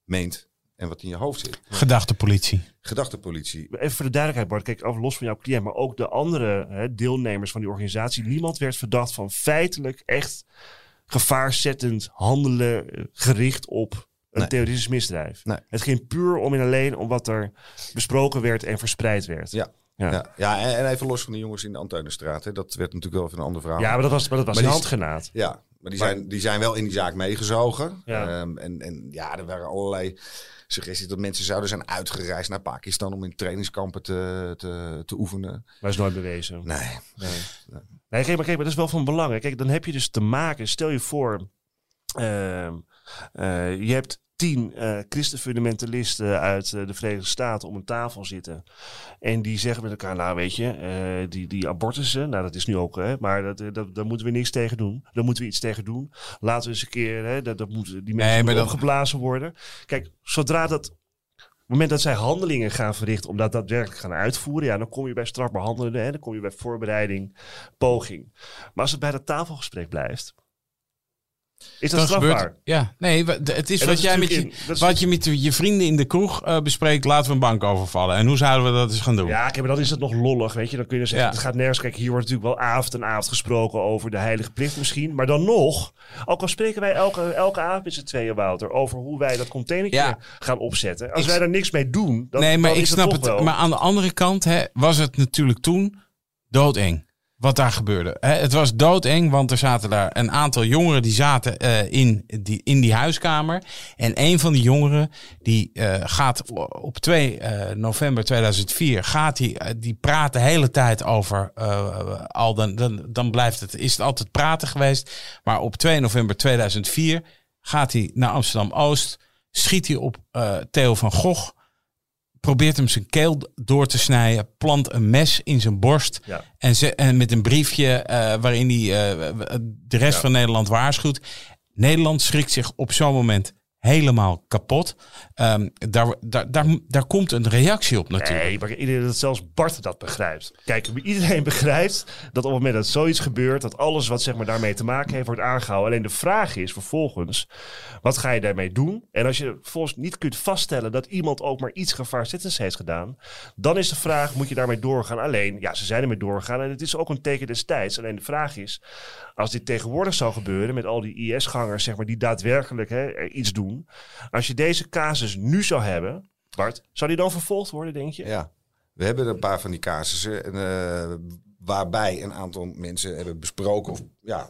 meent en wat in je hoofd zit. Gedachtepolitie. Gedachtepolitie. Even voor de duidelijkheid, Bart. Kijk, af los van jouw cliënt, maar ook de andere hè, deelnemers van die organisatie. Niemand werd verdacht van feitelijk echt gevaarzettend handelen eh, gericht op een nee. terroristisch misdrijf. Nee. Het ging puur om en alleen om wat er besproken werd en verspreid werd. Ja. Ja, ja. en, even los van de jongens in de Antuinenstraat. Hè. Dat werd natuurlijk wel even een ander verhaal. Ja, maar dat was, maar dat was maar een handgenaad. Ja, maar die, zijn, die zijn wel in die zaak meegezogen. Ja. Um, en, en ja, er waren allerlei suggesties dat mensen zouden zijn uitgereisd naar Pakistan om in trainingskampen te, te, te oefenen. Maar is nooit bewezen. Nee. Nee, nee. nee kijk, maar, kijk, maar dat is wel van belang. Kijk, dan heb je dus te maken, stel je voor, uh, uh, je hebt tien uh, christenfundamentalisten uit uh, de Verenigde Staten om een tafel zitten. En die zeggen met elkaar, nou weet je, uh, die, die abortussen, nou dat is nu ook, hè, maar dat, dat, daar moeten we niks tegen doen. Daar moeten we iets tegen doen. Laten we eens een keer, hè, dat, dat moet, die mensen nee, moeten opgeblazen worden. Kijk, zodra dat op het moment dat zij handelingen gaan verrichten om dat daadwerkelijk gaan uitvoeren, ja, dan kom je bij strafbehandelende, hè, dan kom je bij voorbereiding, poging. Maar als het bij dat tafelgesprek blijft, is dat, strafbaar? Gebeurt, ja, nee, het is wat jij met je, wat je met je vrienden in de kroeg uh, bespreekt. Laten we een bank overvallen. En hoe zouden we dat eens gaan doen? Ja, kijk, maar dan is het nog lollig, weet je. Dan kun je zeggen, het gaat nergens. Kijk, hier wordt natuurlijk wel avond en avond gesproken over de heilige plicht misschien. Maar dan nog, ook al spreken wij elke, elke avond met z'n tweeën, Wouter, over hoe wij dat containertje gaan opzetten. Als wij daar niks mee doen, dan Nee, maar dan ik snap het. Wel. Maar aan de andere kant hè, was het natuurlijk toen doodeng wat daar gebeurde. Het was doodeng, want er zaten daar een aantal jongeren die zaten uh, in, die, in die huiskamer. En een van die jongeren die uh, gaat op 2 uh, eh, november 2004, gaat die, die praat de hele tijd over al dan, dan, dan blijft het, is het altijd praten geweest. Maar op 2 november 2004 gaat hij naar Amsterdam Oost, schiet hij op Theo van Gogh probeert hem zijn keel door te snijden, plant een mes in zijn borst en, ze, en met een briefje uh, waarin hij uh, de rest ja. van Nederland waarschuwt. Nederland schrikt zich op zo'n moment helemaal kapot. Um, daar, daar, daar, komt een reactie op natuurlijk. Nee, maar iedereen, dat zelfs Bart dat begrijpt. Kijk, iedereen <laughs> begrijpt dat op het moment dat zoiets gebeurt, dat alles wat zeg maar, daarmee te maken heeft, wordt aangehouden. Alleen de vraag is vervolgens, wat ga je daarmee doen? En als je volgens niet kunt vaststellen dat iemand ook maar iets gevaarzittends heeft gedaan, dan is de vraag, moet je daarmee doorgaan? Alleen, ja, ze zijn ermee doorgaan en het is ook een teken des tijds. Alleen de vraag is, als dit tegenwoordig zou gebeuren met al die IS-gangers, zeg maar, die daadwerkelijk hè, iets doen. Als je deze casus nu zou hebben, Bart, zou die dan vervolgd worden, denk je? Ja, we hebben een paar van die casussen uh, waarbij een aantal mensen hebben besproken of ja,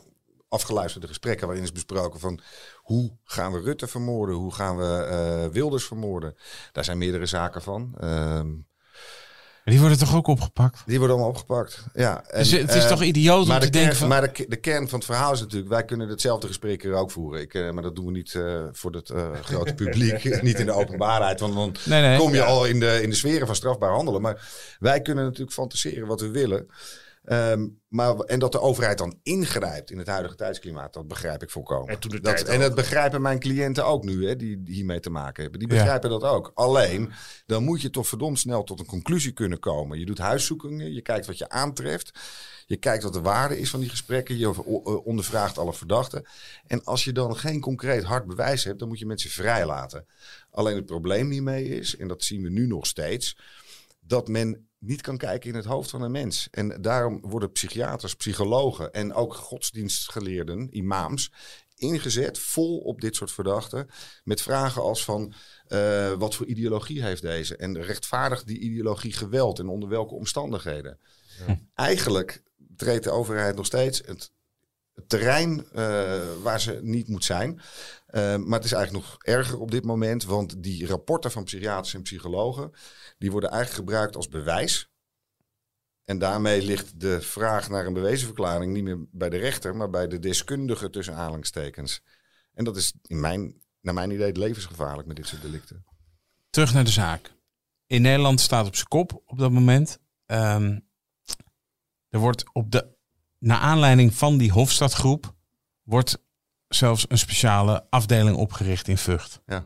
afgeluisterde gesprekken waarin is besproken van hoe gaan we Rutte vermoorden, hoe gaan we uh, Wilders vermoorden. Daar zijn meerdere zaken van. Uh, die worden toch ook opgepakt? Die worden allemaal opgepakt. Ja. En, Dus het is eh, toch idioot om te de, denken kern, van... maar de, de kern van het verhaal is natuurlijk, wij kunnen hetzelfde gesprek hier ook voeren. Ik, eh, maar dat doen we niet eh, voor het grote <laughs> publiek, niet in de openbaarheid. Want dan Nee, nee. kom je al in de, in de sferen van strafbaar handelen. Maar wij kunnen natuurlijk fantaseren wat we willen. Ehm, maar, en dat de overheid dan ingrijpt in het huidige tijdsklimaat, dat begrijp ik volkomen. En dat, en dat begrijpen mijn cliënten ook nu, hè, die, die hiermee te maken hebben. Die Ja. begrijpen dat ook. Alleen, dan moet je toch verdomd snel tot een conclusie kunnen komen. Je doet huiszoekingen, je kijkt wat je aantreft. Je kijkt wat de waarde is van die gesprekken. Je ondervraagt alle verdachten. En als je dan geen concreet hard bewijs hebt, dan moet je mensen vrijlaten. Alleen het probleem hiermee is, en dat zien we nu nog steeds, dat men niet kan kijken in het hoofd van een mens. En daarom worden psychiaters, psychologen en ook godsdienstgeleerden, imams, ingezet vol op dit soort verdachten. Met vragen als van eh, wat voor ideologie heeft deze? En rechtvaardigt die ideologie geweld en onder welke omstandigheden? Eigenlijk treedt de overheid nog steeds het, terrein eh, waar ze niet moet zijn. Eh, maar het is eigenlijk nog erger op dit moment, want die rapporten van psychiaters en psychologen, die worden eigenlijk gebruikt als bewijs. En daarmee ligt de vraag naar een bewezenverklaring niet meer bij de rechter, maar bij de deskundige tussen aanhalingstekens. En dat is in mijn, naar mijn idee levensgevaarlijk met dit soort delicten. Terug naar de zaak. In Nederland staat op zijn kop op dat moment. Ehm, er wordt op de, naar aanleiding van die Hofstadgroep, wordt zelfs een speciale afdeling opgericht in Vught. Ja.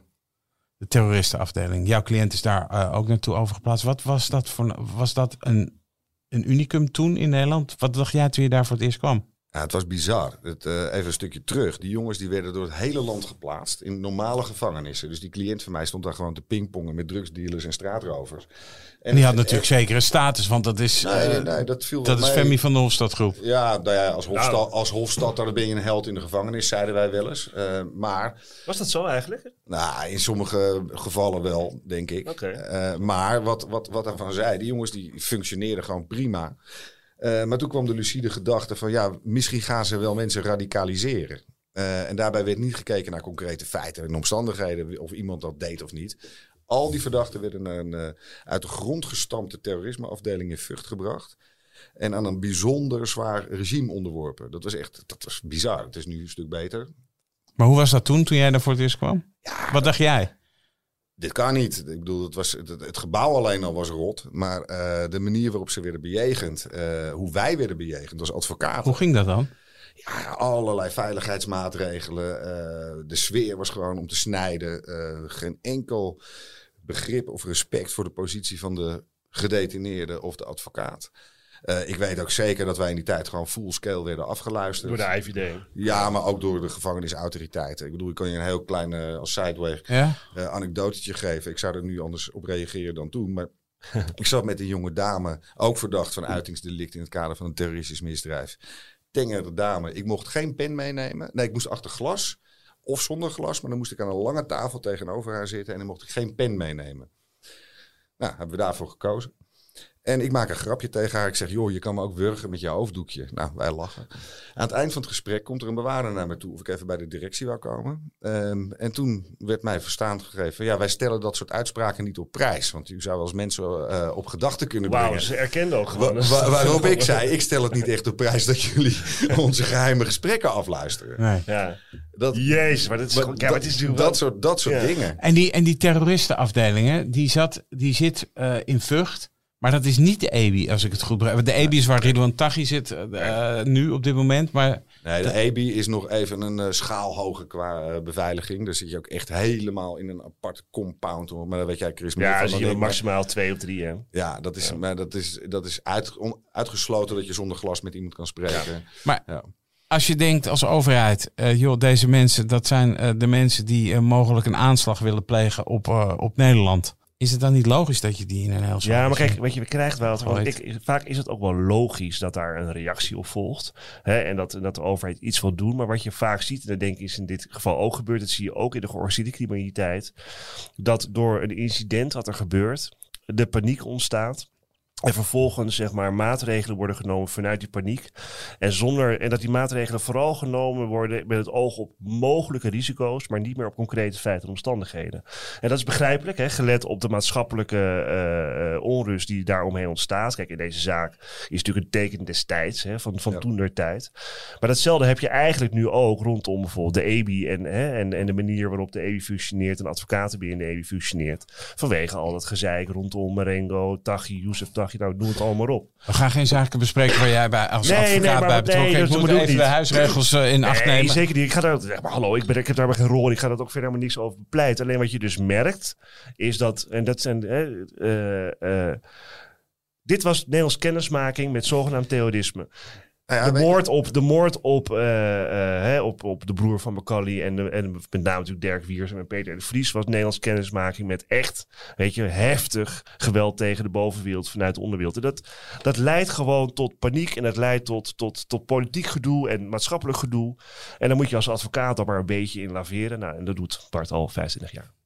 De terroristenafdeling. Jouw cliënt is daar eh, ook naartoe overgeplaatst. Wat was dat voor was dat een, een unicum toen in Nederland? Wat dacht jij toen je daar voor het eerst kwam? Ja, het was bizar. Het, eh, even een stukje terug. Die jongens die werden door het hele land geplaatst in normale gevangenissen. Dus die cliënt van mij stond daar gewoon te pingpongen met drugsdealers en straatrovers. En, die had natuurlijk zeker een status, want dat is, Nee, eh, nee, nee, dat viel dat wel is mee. Femi van de Hofstadgroep. Ja, nou ja als, Hofstad, Nou. als Hofstadter ben je een held in de gevangenis, zeiden wij wel eens. Eh, maar Was dat zo eigenlijk? nou, in sommige gevallen wel, denk ik. Oké. Eh, maar wat, wat, wat daarvan zei, die jongens die functioneerden gewoon prima. Eh, maar toen kwam de lucide gedachte van ja, misschien gaan ze wel mensen radicaliseren. Eh, en daarbij werd niet gekeken naar concrete feiten en omstandigheden, of iemand dat deed of niet. Al die verdachten werden naar een eh, uit de grond gestampte terrorismeafdeling in Vught gebracht. En aan een bijzonder zwaar regime onderworpen. Dat was echt dat was bizar. Het is nu een stuk beter. Maar hoe was dat toen, toen jij daar voor het eerst kwam? Wat dacht jij? Dit kan niet. Ik bedoel, het, was, het, het gebouw alleen al was rot. Maar eh, de manier waarop ze werden bejegend, eh, hoe wij werden bejegend als advocaten. Hoe ging dat dan? Ja, allerlei veiligheidsmaatregelen. eh, de sfeer was gewoon om te snijden. geen enkel begrip of respect voor de positie van de gedetineerde of de advocaat. Eh, ik weet ook zeker dat wij in die tijd gewoon full scale werden afgeluisterd. Door de IVD. Ja, maar ook door de gevangenisautoriteiten. Ik bedoel, ik kan je een heel klein, eh, als sideweg, Ja? eh anekdotetje geven. Ik zou er nu anders op reageren dan toen. Maar <laughs> ik zat met een jonge dame, ook verdacht van uitingsdelict in het kader van een terroristisch misdrijf. Tengere dame. Ik mocht geen pen meenemen. Nee, ik moest achter glas of zonder glas. Maar dan moest ik aan een lange tafel tegenover haar zitten en dan mocht ik geen pen meenemen. Nou, hebben we daarvoor gekozen. En ik maak een grapje tegen haar. Ik zeg, joh, je kan me ook wurgen met je hoofddoekje. Nou, wij lachen. Aan het eind van het gesprek komt er een bewaarder naar me toe... of ik even bij de directie wou komen. Ehm, en toen werd mij verstaan gegeven... ja, wij stellen dat soort uitspraken niet op prijs. Want u zou als mensen eh, op gedachten kunnen Wauw, brengen. ze erkenden ook gewoon. Wa- wa- waarop ik zei, ik stel het niet echt op prijs... dat jullie <laughs> onze geheime gesprekken afluisteren. Nee. Ja. Dat, Jezus, maar dat is, maar gewoon- ja, maar het is dat, wel- soort, dat soort Ja. dingen. En die, en die terroristenafdelingen, die, zat, die zit eh, in Vught. Maar dat is niet de EBI, als ik het goed begrijp. De EBI is waar Ridwan Taghi zit eh, nu op dit moment. Maar Nee, de EBI is nog even een eh, schaal hoger qua eh, beveiliging. Daar zit je ook echt helemaal in een apart compound. hoor. Maar dat weet jij, Chris, meer Ja, van dan dan zie je ik. Maar- maximaal twee of drie. Hè. Ja, dat is, Maar dat is, dat is uit, on- uitgesloten dat je zonder glas met iemand kan spreken. Maar Ja. als je denkt als overheid, eh, joh, deze mensen, dat zijn eh, de mensen die eh, mogelijk een aanslag willen plegen op, eh, op Nederland. Is het dan niet logisch dat je die in een heel Ja, maar kijk, weet je, we krijgen wel het. Ik, vaak is het ook wel logisch dat daar een reactie op volgt. Hè, en dat, dat de overheid iets wil doen. Maar wat je vaak ziet, en dat denk ik is in dit geval ook gebeurd. Dat zie je ook in de georganiseerde criminaliteit. Dat door een incident wat er gebeurt, de paniek ontstaat. En vervolgens zeg maar maatregelen worden genomen vanuit die paniek. En, zonder, en dat die maatregelen vooral genomen worden met het oog op mogelijke risico's, maar niet meer op concrete feiten en omstandigheden. En dat is begrijpelijk, hè, gelet op de maatschappelijke eh, eh, onrust die daaromheen ontstaat. Kijk, in deze zaak is natuurlijk een teken destijds, hè, van, van Ja. toen der tijd. Maar datzelfde heb je eigenlijk nu ook rondom bijvoorbeeld de EBI en, hè, en, en de manier waarop de EBI functioneert en advocatenbier in de EBI functioneert. Vanwege al dat gezeik rondom Marengo, Taghi, Youssef Taghi, nou noem het allemaal op. We gaan geen zaken bespreken waar jij bij als Nee, nee, advocaat maar bij betrokken nee, bent. dat Ik moet bedoel ik even de huisregels eh, in acht nee, nemen. zeker niet. Ik ga daar, zeg maar, hallo, ik, ben, ik heb daar maar geen rol in. Ik ga dat ook verder helemaal niks over bepleiten. Alleen wat je dus merkt, is dat, en dat zijn, eh, eh, dit was Nederlands kennismaking met zogenaamd terrorisme. Nou ja, de, moord op, de moord op, eh, eh, hè, op, op de broer van Macaulay en, de, en met name natuurlijk Dirk Wiers en Peter de Vries was Nederlands kennismaking met echt, weet je, heftig geweld tegen de bovenwereld vanuit de onderwereld. En dat, dat leidt gewoon tot paniek en dat leidt tot, tot, tot politiek gedoe en maatschappelijk gedoe. En dan moet je als advocaat er maar een beetje in laveren. Nou, en dat doet Bart al 25 jaar.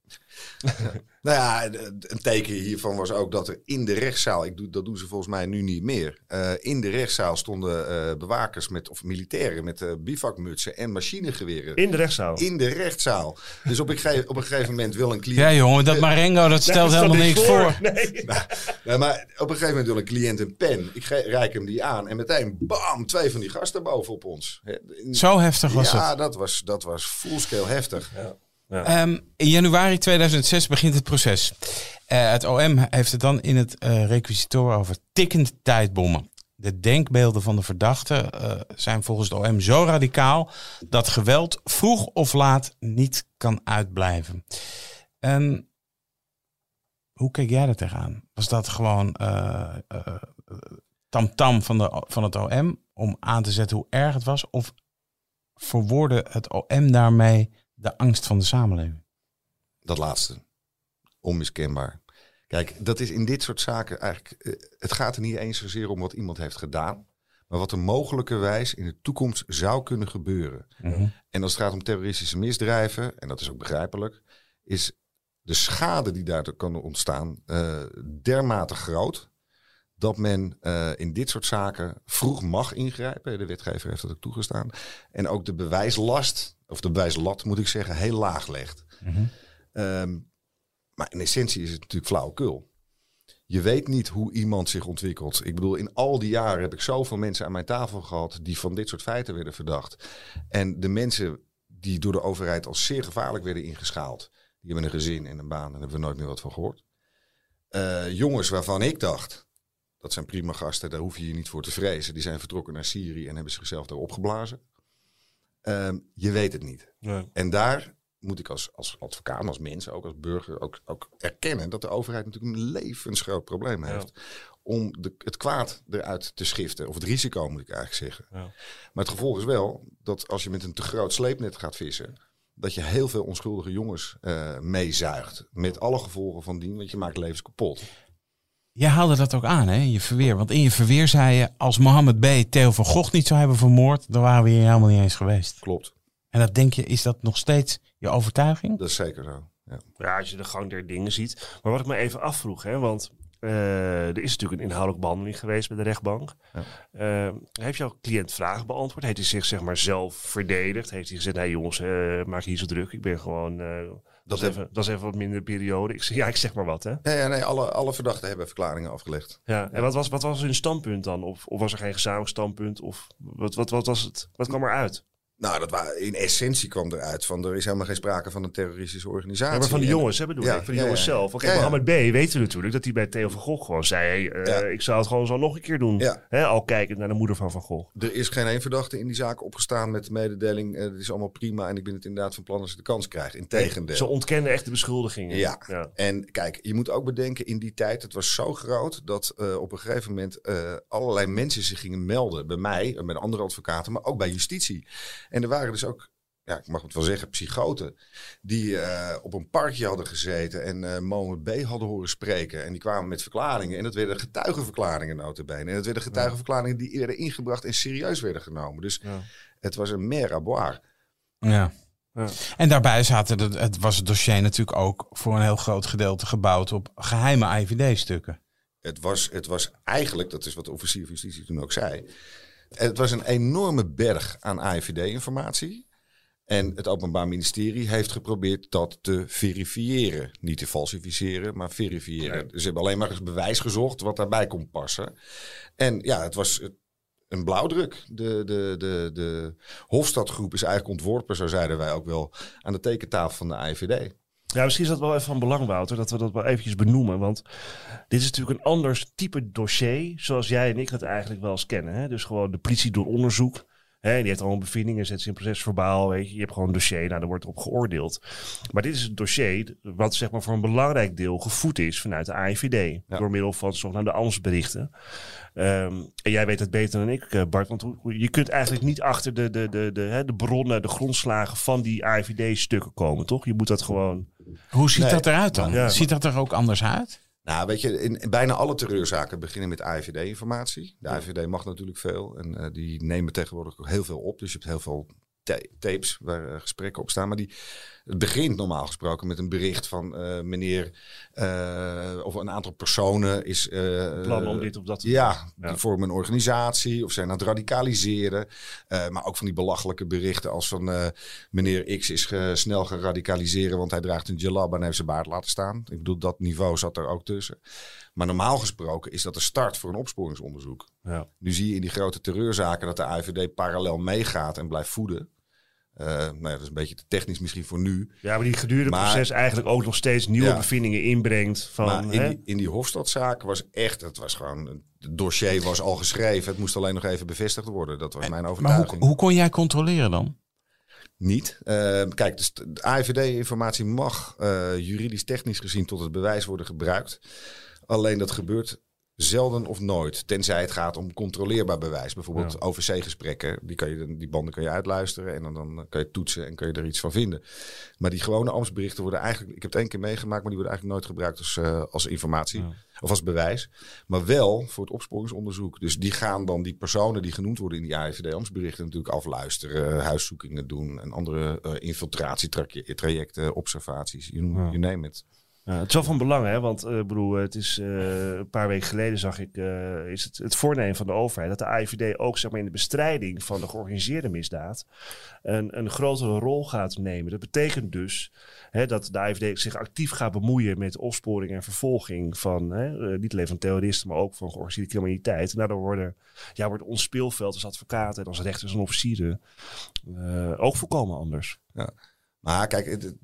<laughs> Nou ja, een teken hiervan was ook dat er in de rechtszaal, ik doe, dat doen ze volgens mij nu niet meer, eh, in de rechtszaal stonden eh, bewakers met, of militairen met eh, bivakmutsen en machinegeweren. In de rechtszaal. In de rechtszaal. Dus op een, gege- op een gegeven moment wil een cliënt. Ja jongen, dat Marengo dat stelt Nee, helemaal niks voor. Nee. Ja, <laughs> maar op een gegeven moment wil een cliënt een pen. Ik ge- reik hem die aan en meteen bam, twee van die gasten bovenop ons. Zo heftig was ja, het. dat was, dat was fullscale heftig. Ehm, in januari 2006 begint het proces. Eh, het OM heeft het dan in het eh requisitor over tikkend tijdbommen. De denkbeelden van de verdachte eh, zijn volgens het OM zo radicaal dat geweld vroeg of laat niet kan uitblijven. Ehm, hoe keek jij er tegenaan? Was dat gewoon tamtam van, de, van het OM om aan te zetten hoe erg het was? Of verwoordde het OM daarmee de angst van de samenleving? Dat laatste. Onmiskenbaar. Kijk, dat is in dit soort zaken eigenlijk. eh, Het gaat er niet eens zozeer om wat iemand heeft gedaan. Maar wat er mogelijkerwijs in de toekomst zou kunnen gebeuren. En als het gaat om terroristische misdrijven, en dat is ook begrijpelijk, is de schade die daar kan ontstaan eh, dermate groot. Dat men eh, in dit soort zaken vroeg mag ingrijpen. De wetgever heeft dat ook toegestaan. En ook de bewijslast, of de bewijslat moet ik zeggen, heel laag legt. Ehm, maar in essentie is het natuurlijk flauwekul. Je weet niet hoe iemand zich ontwikkelt. Ik bedoel, in al die jaren heb ik zoveel mensen aan mijn tafel gehad die van dit soort feiten werden verdacht. En de mensen die door de overheid als zeer gevaarlijk werden ingeschaald, die hebben een gezin en een baan en daar hebben we nooit meer wat van gehoord. Eh, jongens waarvan ik dacht, dat zijn prima gasten, daar hoef je je niet voor te vrezen. Die zijn vertrokken naar Syrië en hebben zichzelf daar opgeblazen. Ehm, je weet het niet. En daar moet ik als, als advocaat, als mens, ook als burger, ook, ook erkennen dat de overheid natuurlijk een levensgroot probleem heeft. Om de, het kwaad eruit te schiften. Of het risico moet ik eigenlijk zeggen. Ja. Maar het gevolg is wel dat als je met een te groot sleepnet gaat vissen. Dat je heel veel onschuldige jongens eh, meezuigt. Met alle gevolgen van dien, want je maakt levens kapot. Jij haalde dat ook aan hè, in je verweer. Want in je verweer zei je, als Mohammed B. Theo van Gogh niet zou hebben vermoord, dan waren we hier helemaal niet eens geweest. Klopt, En dat denk je, is dat nog steeds je overtuiging? dat is zeker zo. Ja. Ja, als je de gang der dingen ziet. Maar wat ik me even afvroeg, hè, want eh, er is natuurlijk een inhoudelijke behandeling geweest bij de rechtbank. Ja. Eh, heeft jouw cliënt vragen beantwoord? Heeft hij zich zeg maar zelf verdedigd? Heeft hij gezegd, nee jongens, eh, maak je niet zo druk. Ik ben gewoon, dat, is heb- even, dat is even wat minder periode. Ik ja, ik zeg maar wat, hè. Ja, nee, alle, alle verdachten hebben verklaringen afgelegd. Ja, en wat was, wat was hun standpunt dan? Of, of was er geen gezamenlijk standpunt? Of wat, wat, wat was het? Wat kwam eruit? Nou, dat wa- in essentie kwam eruit van er is helemaal geen sprake van een terroristische organisatie. Ja, maar van de En- jongens, hè, bedoel Ja, ik. Van de ja, jongens zelf. Ja. Mohammed B. weten we natuurlijk dat hij bij Theo van Gogh gewoon zei... Eh, ik zou het gewoon zo nog een keer doen. Hè, al kijkend naar de moeder van Van Gogh. Er is geen één verdachte in die zaak opgestaan met de mededeling. eh, het is allemaal prima en ik ben het inderdaad van plan als ik de kans krijg. Integendeel. Ze ontkennen echt de beschuldigingen. Ja. En kijk, je moet ook bedenken, in die tijd, het was zo groot dat eh, op een gegeven moment allerlei mensen zich gingen melden. Bij mij, en bij de andere advocaten, maar ook bij justitie. En er waren dus ook, ja, ik mag het wel zeggen, psychoten. Die eh, op een parkje hadden gezeten en eh Mohammed B. hadden horen spreken. En die kwamen met verklaringen. En dat werden getuigenverklaringen notabene. En dat werden getuigenverklaringen die werden ingebracht en serieus werden genomen. Dus Ja. het was een mer à boire. Ja. Ja. En daarbij zaten het, het was het dossier natuurlijk ook voor een heel groot gedeelte gebouwd op geheime IVD-stukken. Het was, het was eigenlijk, dat is wat de officier van justitie toen ook zei. Het was een enorme berg aan AIVD-informatie. En het Openbaar Ministerie heeft geprobeerd dat te verifiëren. Niet te falsificeren, maar verifiëren. Ze hebben alleen maar eens bewijs gezocht wat daarbij kon passen. En ja, het was een blauwdruk. De, de, de, de Hofstadgroep is eigenlijk ontworpen, zo zeiden wij ook wel, aan de tekentafel van de IVD. Ja, misschien is dat wel even van belang, Wouter, dat we dat wel eventjes benoemen. Want dit is natuurlijk een anders type dossier, zoals jij en ik het eigenlijk wel eens kennen. Hè? Dus gewoon de politie doet onderzoek. Hè, die heeft allemaal bevindingen, zet ze in proces verbaal. Weet je. je hebt gewoon een dossier, nou, daar wordt op geoordeeld. Maar dit is een dossier wat zeg maar, voor een belangrijk deel gevoed is vanuit de AIVD. Door middel van zogenaamde ambtsberichten. Um, en jij weet het beter dan ik, eh, Bart. Want je kunt eigenlijk niet achter de, de, de, de, de bronnen, de grondslagen van die AIVD-stukken komen, toch? Je moet dat gewoon. Hoe ziet dat eruit dan? Ziet dat er ook anders uit? Nou, weet je, in, bijna alle terreurzaken beginnen met AIVD-informatie. De AIVD mag natuurlijk veel en uh, die nemen tegenwoordig ook heel veel op. Dus je hebt heel veel tapes waar uh, gesprekken op staan. Maar die, het begint normaal gesproken met een bericht van uh, meneer uh, of een aantal personen is. Plan om dit of dat. Ja, ja, die vormen een organisatie of zijn aan het radicaliseren. maar ook van die belachelijke berichten als van meneer X is snel geradicaliseren, want hij draagt een jalab en heeft zijn baard laten staan. Ik bedoel, dat niveau zat er ook tussen. Maar normaal gesproken is dat de start voor een opsporingsonderzoek. Ja. Nu zie je in die grote terreurzaken dat de AIVD parallel meegaat en blijft voeden. Uh, nou ja, dat is een beetje te technisch misschien voor nu. Ja, maar die gedurende proces eigenlijk ook nog steeds nieuwe bevindingen inbrengt. Van, maar in, die, in die Hofstadzaak was echt, het was gewoon, het dossier was al geschreven. Het moest alleen nog even bevestigd worden. Dat was mijn overtuiging. Maar hoe, hoe kon jij controleren dan? Niet. Uh, kijk, dus de AIVD-informatie mag uh, juridisch technisch gezien tot het bewijs worden gebruikt. Alleen dat gebeurt zelden of nooit. Tenzij het gaat om controleerbaar bewijs. Bijvoorbeeld ja. OVC-gesprekken. Die, kan je, die banden kan je uitluisteren en dan, dan kan je toetsen en kan je er iets van vinden. Maar die gewone ambtsberichten worden eigenlijk... Ik heb het één keer meegemaakt, maar die worden eigenlijk nooit gebruikt als, uh, als informatie. Of als bewijs. Maar wel voor het opsporingsonderzoek. Dus die gaan dan die personen die genoemd worden in die AIVD-ambtsberichten natuurlijk afluisteren. Huiszoekingen doen en andere uh, infiltratietrajecten, observaties. Ja. you name it. Ja, het is wel van belang, hè? Want uh, bedoel, het is uh, een paar weken geleden zag ik, uh, is het, het voornemen van de overheid dat de AIVD ook zeg maar, in de bestrijding van de georganiseerde misdaad een, een grotere rol gaat nemen. Dat betekent dus hè, dat de AIVD zich actief gaat bemoeien met opsporing en vervolging van hè, niet alleen van terroristen, maar ook van georganiseerde criminaliteit. En daardoor worden, ja, wordt ons speelveld als advocaten en als rechters en officieren ook volkomen anders. Ja. Maar kijk, het,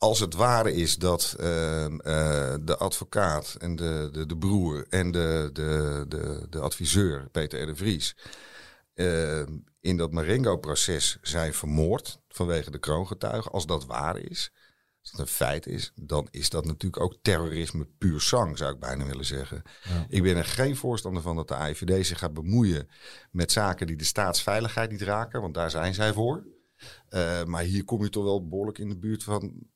als het waar is dat uh, uh, de advocaat en de, de, de broer en de, de, de, de adviseur, Peter R. de Vries, uh, in dat Marengo-proces zijn vermoord vanwege de kroongetuigen, als dat waar is, als dat een feit is, dan is dat natuurlijk ook terrorisme puur sang, zou ik bijna willen zeggen. Ja. Ik ben er geen voorstander van dat de AIVD zich gaat bemoeien met zaken die de staatsveiligheid niet raken, want daar zijn zij voor. Maar hier kom je toch wel behoorlijk in de buurt van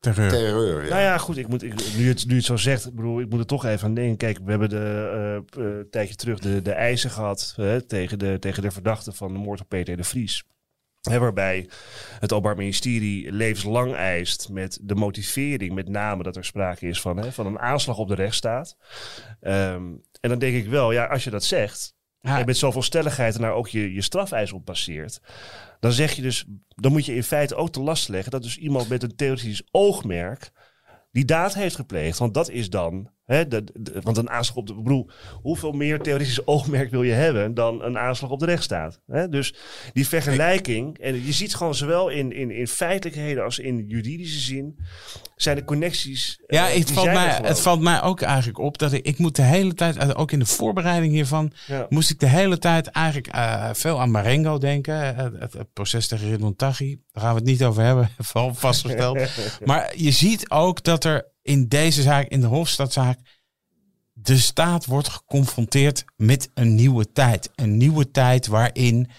Terreur. Terreur ja. Nou ja, goed. Ik moet, ik, nu, het, nu het zo zegt, ik bedoel, ik moet er toch even aan denken. Kijk, we hebben de, uh, uh, tijdje terug de, de eisen gehad uh, tegen, de, tegen de verdachte van de moord op Peter de Vries. He, waarbij het Openbaar Ministerie levenslang eist met de motivering, met name dat er sprake is van, he, van een aanslag op de rechtsstaat. Um, en dan denk ik wel, ja, als je dat zegt, en met zoveel stelligheid en daar ook je, je strafeis op baseert, dan zeg je dus, dan moet je in feite ook te last leggen dat dus iemand met een theoretisch oogmerk die daad heeft gepleegd. Want dat is dan Hè, de, de, want een aanslag op de. Bedoel, hoeveel meer theoretisch oogmerk wil je hebben dan een aanslag op de rechtsstaat? Hè? Dus die vergelijking. En je ziet gewoon zowel in, in, in feitelijkheden als in juridische zin. zijn de connecties. Ja, uh, het, valt mij, het valt mij ook eigenlijk op dat ik, ik moet de hele tijd. ook in de voorbereiding hiervan. Ja. moest ik de hele tijd eigenlijk uh, veel aan Marengo denken. Het, het, het proces tegen Ridwan Taghi. Daar gaan we het niet over hebben, <laughs> vastgesteld. <laughs> maar je ziet ook dat er in deze zaak, in de Hofstadzaak, de staat wordt geconfronteerd met een nieuwe tijd. Een nieuwe tijd waarin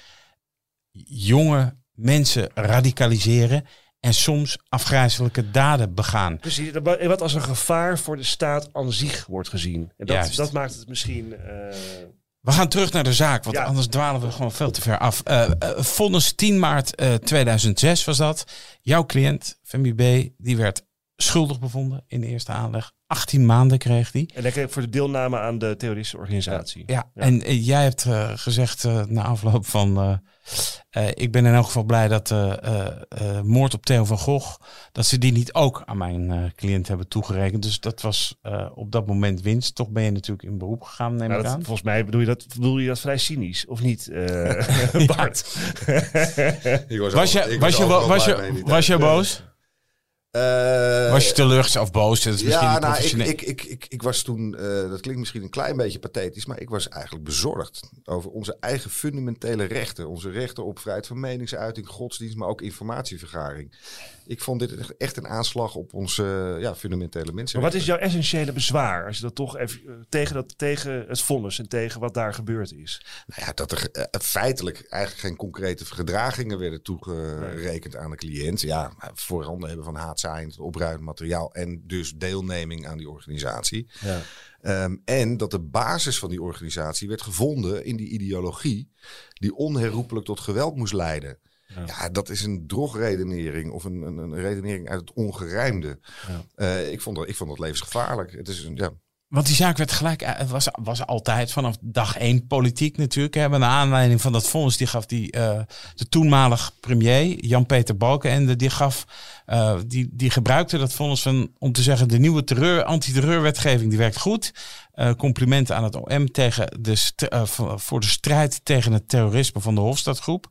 jonge mensen radicaliseren en soms afgrijzelijke daden begaan. Precies, wat als een gevaar voor de staat aan zich wordt gezien. En dat, dat maakt het misschien... Uh... We gaan terug naar de zaak, want ja. anders dwalen we gewoon veel te ver af. Uh, uh, vonnis 10 maart 2006 was dat. Jouw cliënt, Femi B, die werd schuldig bevonden in de eerste aanleg 18 maanden kreeg hij. En lekker voor de deelname aan de terroristische organisatie. Ja, en eh, jij hebt eh, gezegd eh, na afloop van... eh, eh, ik ben in elk geval blij dat de moord op Theo van Gogh... dat ze die niet ook aan mijn eh, cliënt hebben toegerekend. Dus dat was eh, op dat moment winst. Toch ben je natuurlijk in beroep gegaan, neem Nou, ik dat- aan. volgens mij bedoel je, dat, bedoel je dat vrij cynisch, of niet, eh, <laughs> Bart? Ik was, Was je, was je, was je, was je boos? Eh, Was je teleurgesteld of boos? Dat is misschien ja, nou, ik, ik, ik, ik was toen, eh, dat klinkt misschien een klein beetje pathetisch, maar ik was eigenlijk bezorgd over onze eigen fundamentele rechten. Onze rechten op vrijheid van meningsuiting, godsdienst, maar ook informatievergaring. Ik vond dit echt een aanslag op onze ja, fundamentele mensen. Maar wat is jouw essentiële bezwaar als je dat toch even eh, tegen, dat, tegen het vonnis en tegen wat daar gebeurd is? Nou ja, dat er eh, feitelijk eigenlijk geen concrete gedragingen werden toegerekend aan de cliënt. Ja, voorhanden hebben van haatzaaiend, opruimend materiaal en dus deelneming aan die organisatie. Ja. Ehm, en dat de basis van die organisatie werd gevonden in die ideologie die onherroepelijk tot geweld moest leiden. Ja. Ja, dat is een drogredenering of een, een, een redenering uit het ongerijmde. Ja. Eh, ik, vond dat, ik vond dat levensgevaarlijk. Het is een, ja, Want die zaak werd gelijk, eh, het was, was altijd vanaf dag één politiek natuurlijk. Hè. Naar aanleiding van dat vonnis, die gaf die, eh, de toenmalig premier, Jan-Peter Balkenende, die gaf, die, die gebruikte dat vonnis van, om te zeggen, de nieuwe terreur, antiterreurwetgeving, die werkt goed. Complimenten aan het OM tegen de voor de strijd tegen het terrorisme van de Hofstadgroep.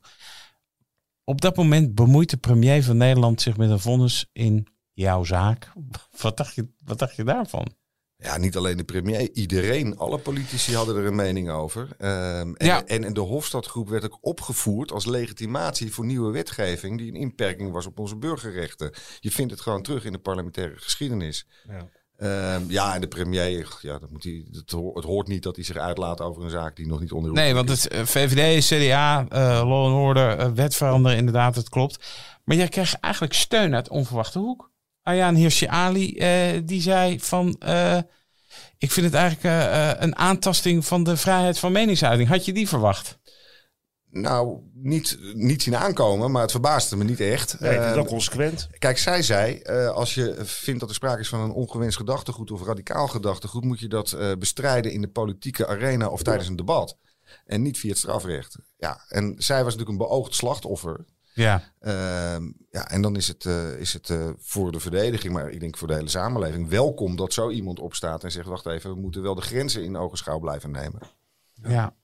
Op dat moment bemoeit de premier van Nederland zich met een vonnis in jouw zaak. <laughs> Wat dacht je, wat dacht je daarvan? Ja, niet alleen de premier, iedereen, alle politici hadden er een mening over. Ehm, en, Ja. en, en de Hofstadgroep werd ook opgevoerd als legitimatie voor nieuwe wetgeving die een inperking was op onze burgerrechten. Je vindt het gewoon terug in de parlementaire geschiedenis. Ja. Ehm, ja, en de premier, ja, dat moet hij, het, ho- het hoort niet dat hij zich uitlaat over een zaak die nog niet onder Nee, want het eh, VVD, CDA, eh, Law and Order, eh, wet veranderen, inderdaad, het klopt. Maar jij kreeg eigenlijk steun uit onverwachte hoek. Ayaan Hirsi Ali, eh, die zei van... ik vind het eigenlijk een aantasting van de vrijheid van meningsuiting. Had je die verwacht? Nou, niet, niet zien aankomen, maar het verbaasde me niet echt. Nee, het Ehm, wel consequent. Kijk, zij zei, eh, als je vindt dat er sprake is van een ongewenst gedachtegoed of radicaal gedachtegoed, moet je dat eh, bestrijden in de politieke arena of tijdens een debat. En niet via het strafrecht. Ja, en zij was natuurlijk een beoogd slachtoffer. Ja. Ehm, ja, en dan is het, eh, is het eh, voor de verdediging, maar ik denk voor de hele samenleving, welkom dat zo iemand opstaat en zegt: wacht even, we moeten wel de grenzen in ogenschouw blijven nemen. ja.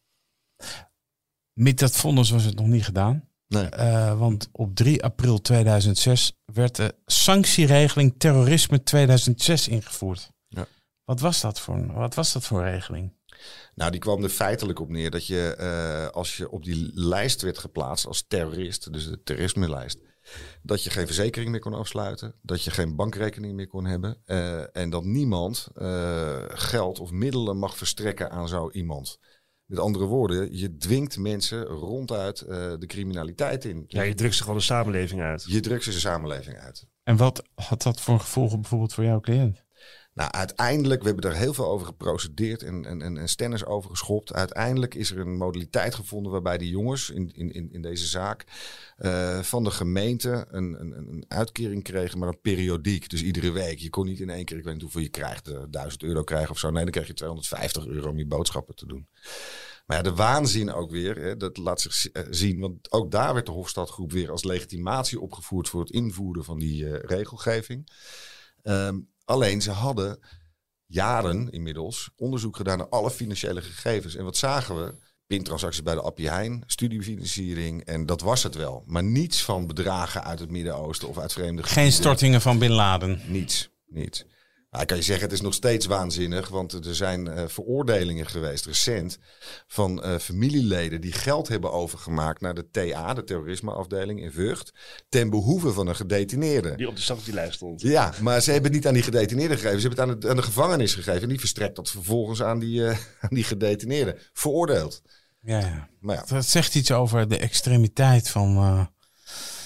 Met dat vonnis was het nog niet gedaan. Nee. Eh, want op 3 april 2006 werd de sanctieregeling terrorisme 2006 ingevoerd. Ja. Wat was dat voor, wat was dat voor regeling? Nou, die kwam er feitelijk op neer dat je, eh, als je op die lijst werd geplaatst als terrorist, dus de terrorisme-lijst, dat je geen verzekering meer kon afsluiten, dat je geen bankrekening meer kon hebben eh, en dat niemand geld of middelen mag verstrekken aan zo iemand. Met andere woorden, je dwingt mensen ronduit eh, de criminaliteit in. Ja, je drukt ze gewoon de samenleving uit. Je drukt ze de samenleving uit. En wat had dat voor gevolgen bijvoorbeeld voor jouw cliënt? Nou, uiteindelijk, we hebben daar heel veel over geprocedeerd en, en, en, en stennis over geschopt. Uiteindelijk is er een modaliteit gevonden waarbij die jongens in, in, in, deze zaak eh, van de gemeente een, een, een uitkering kregen, maar een periodiek. Dus iedere week. Je kon niet in één keer, ik weet niet hoeveel je krijgt, eh, 1000 euro krijgen of zo. Nee, dan krijg je 250 euro om je boodschappen te doen. Maar ja, de waanzin ook weer, hè, dat laat zich zi- eh, zien. Want ook daar werd de Hofstadgroep weer als legitimatie opgevoerd voor het invoeren van die regelgeving. Ehm, alleen ze hadden jaren inmiddels onderzoek gedaan naar alle financiële gegevens. En wat zagen we? Pintransacties bij de Appie Heijn, studiefinanciering en dat was het wel. Maar niets van bedragen uit het Midden-Oosten of uit vreemde Geen stortingen van Bin Laden. Niets, niets. Nou, ik kan je zeggen, het is nog steeds waanzinnig, want er zijn eh, veroordelingen geweest recent van eh, familieleden die geld hebben overgemaakt naar de TA, de terrorismeafdeling in Vught, ten behoeve van een gedetineerde. Die op de sanctielijst stond. Ja, maar ze hebben het niet aan die gedetineerde gegeven. Ze hebben het aan de, aan de gevangenis gegeven. En die verstrekt dat vervolgens aan die, eh, <laughs> aan die gedetineerde. Veroordeeld. Ja, ja. Maar ja, Dat zegt iets over de extremiteit van...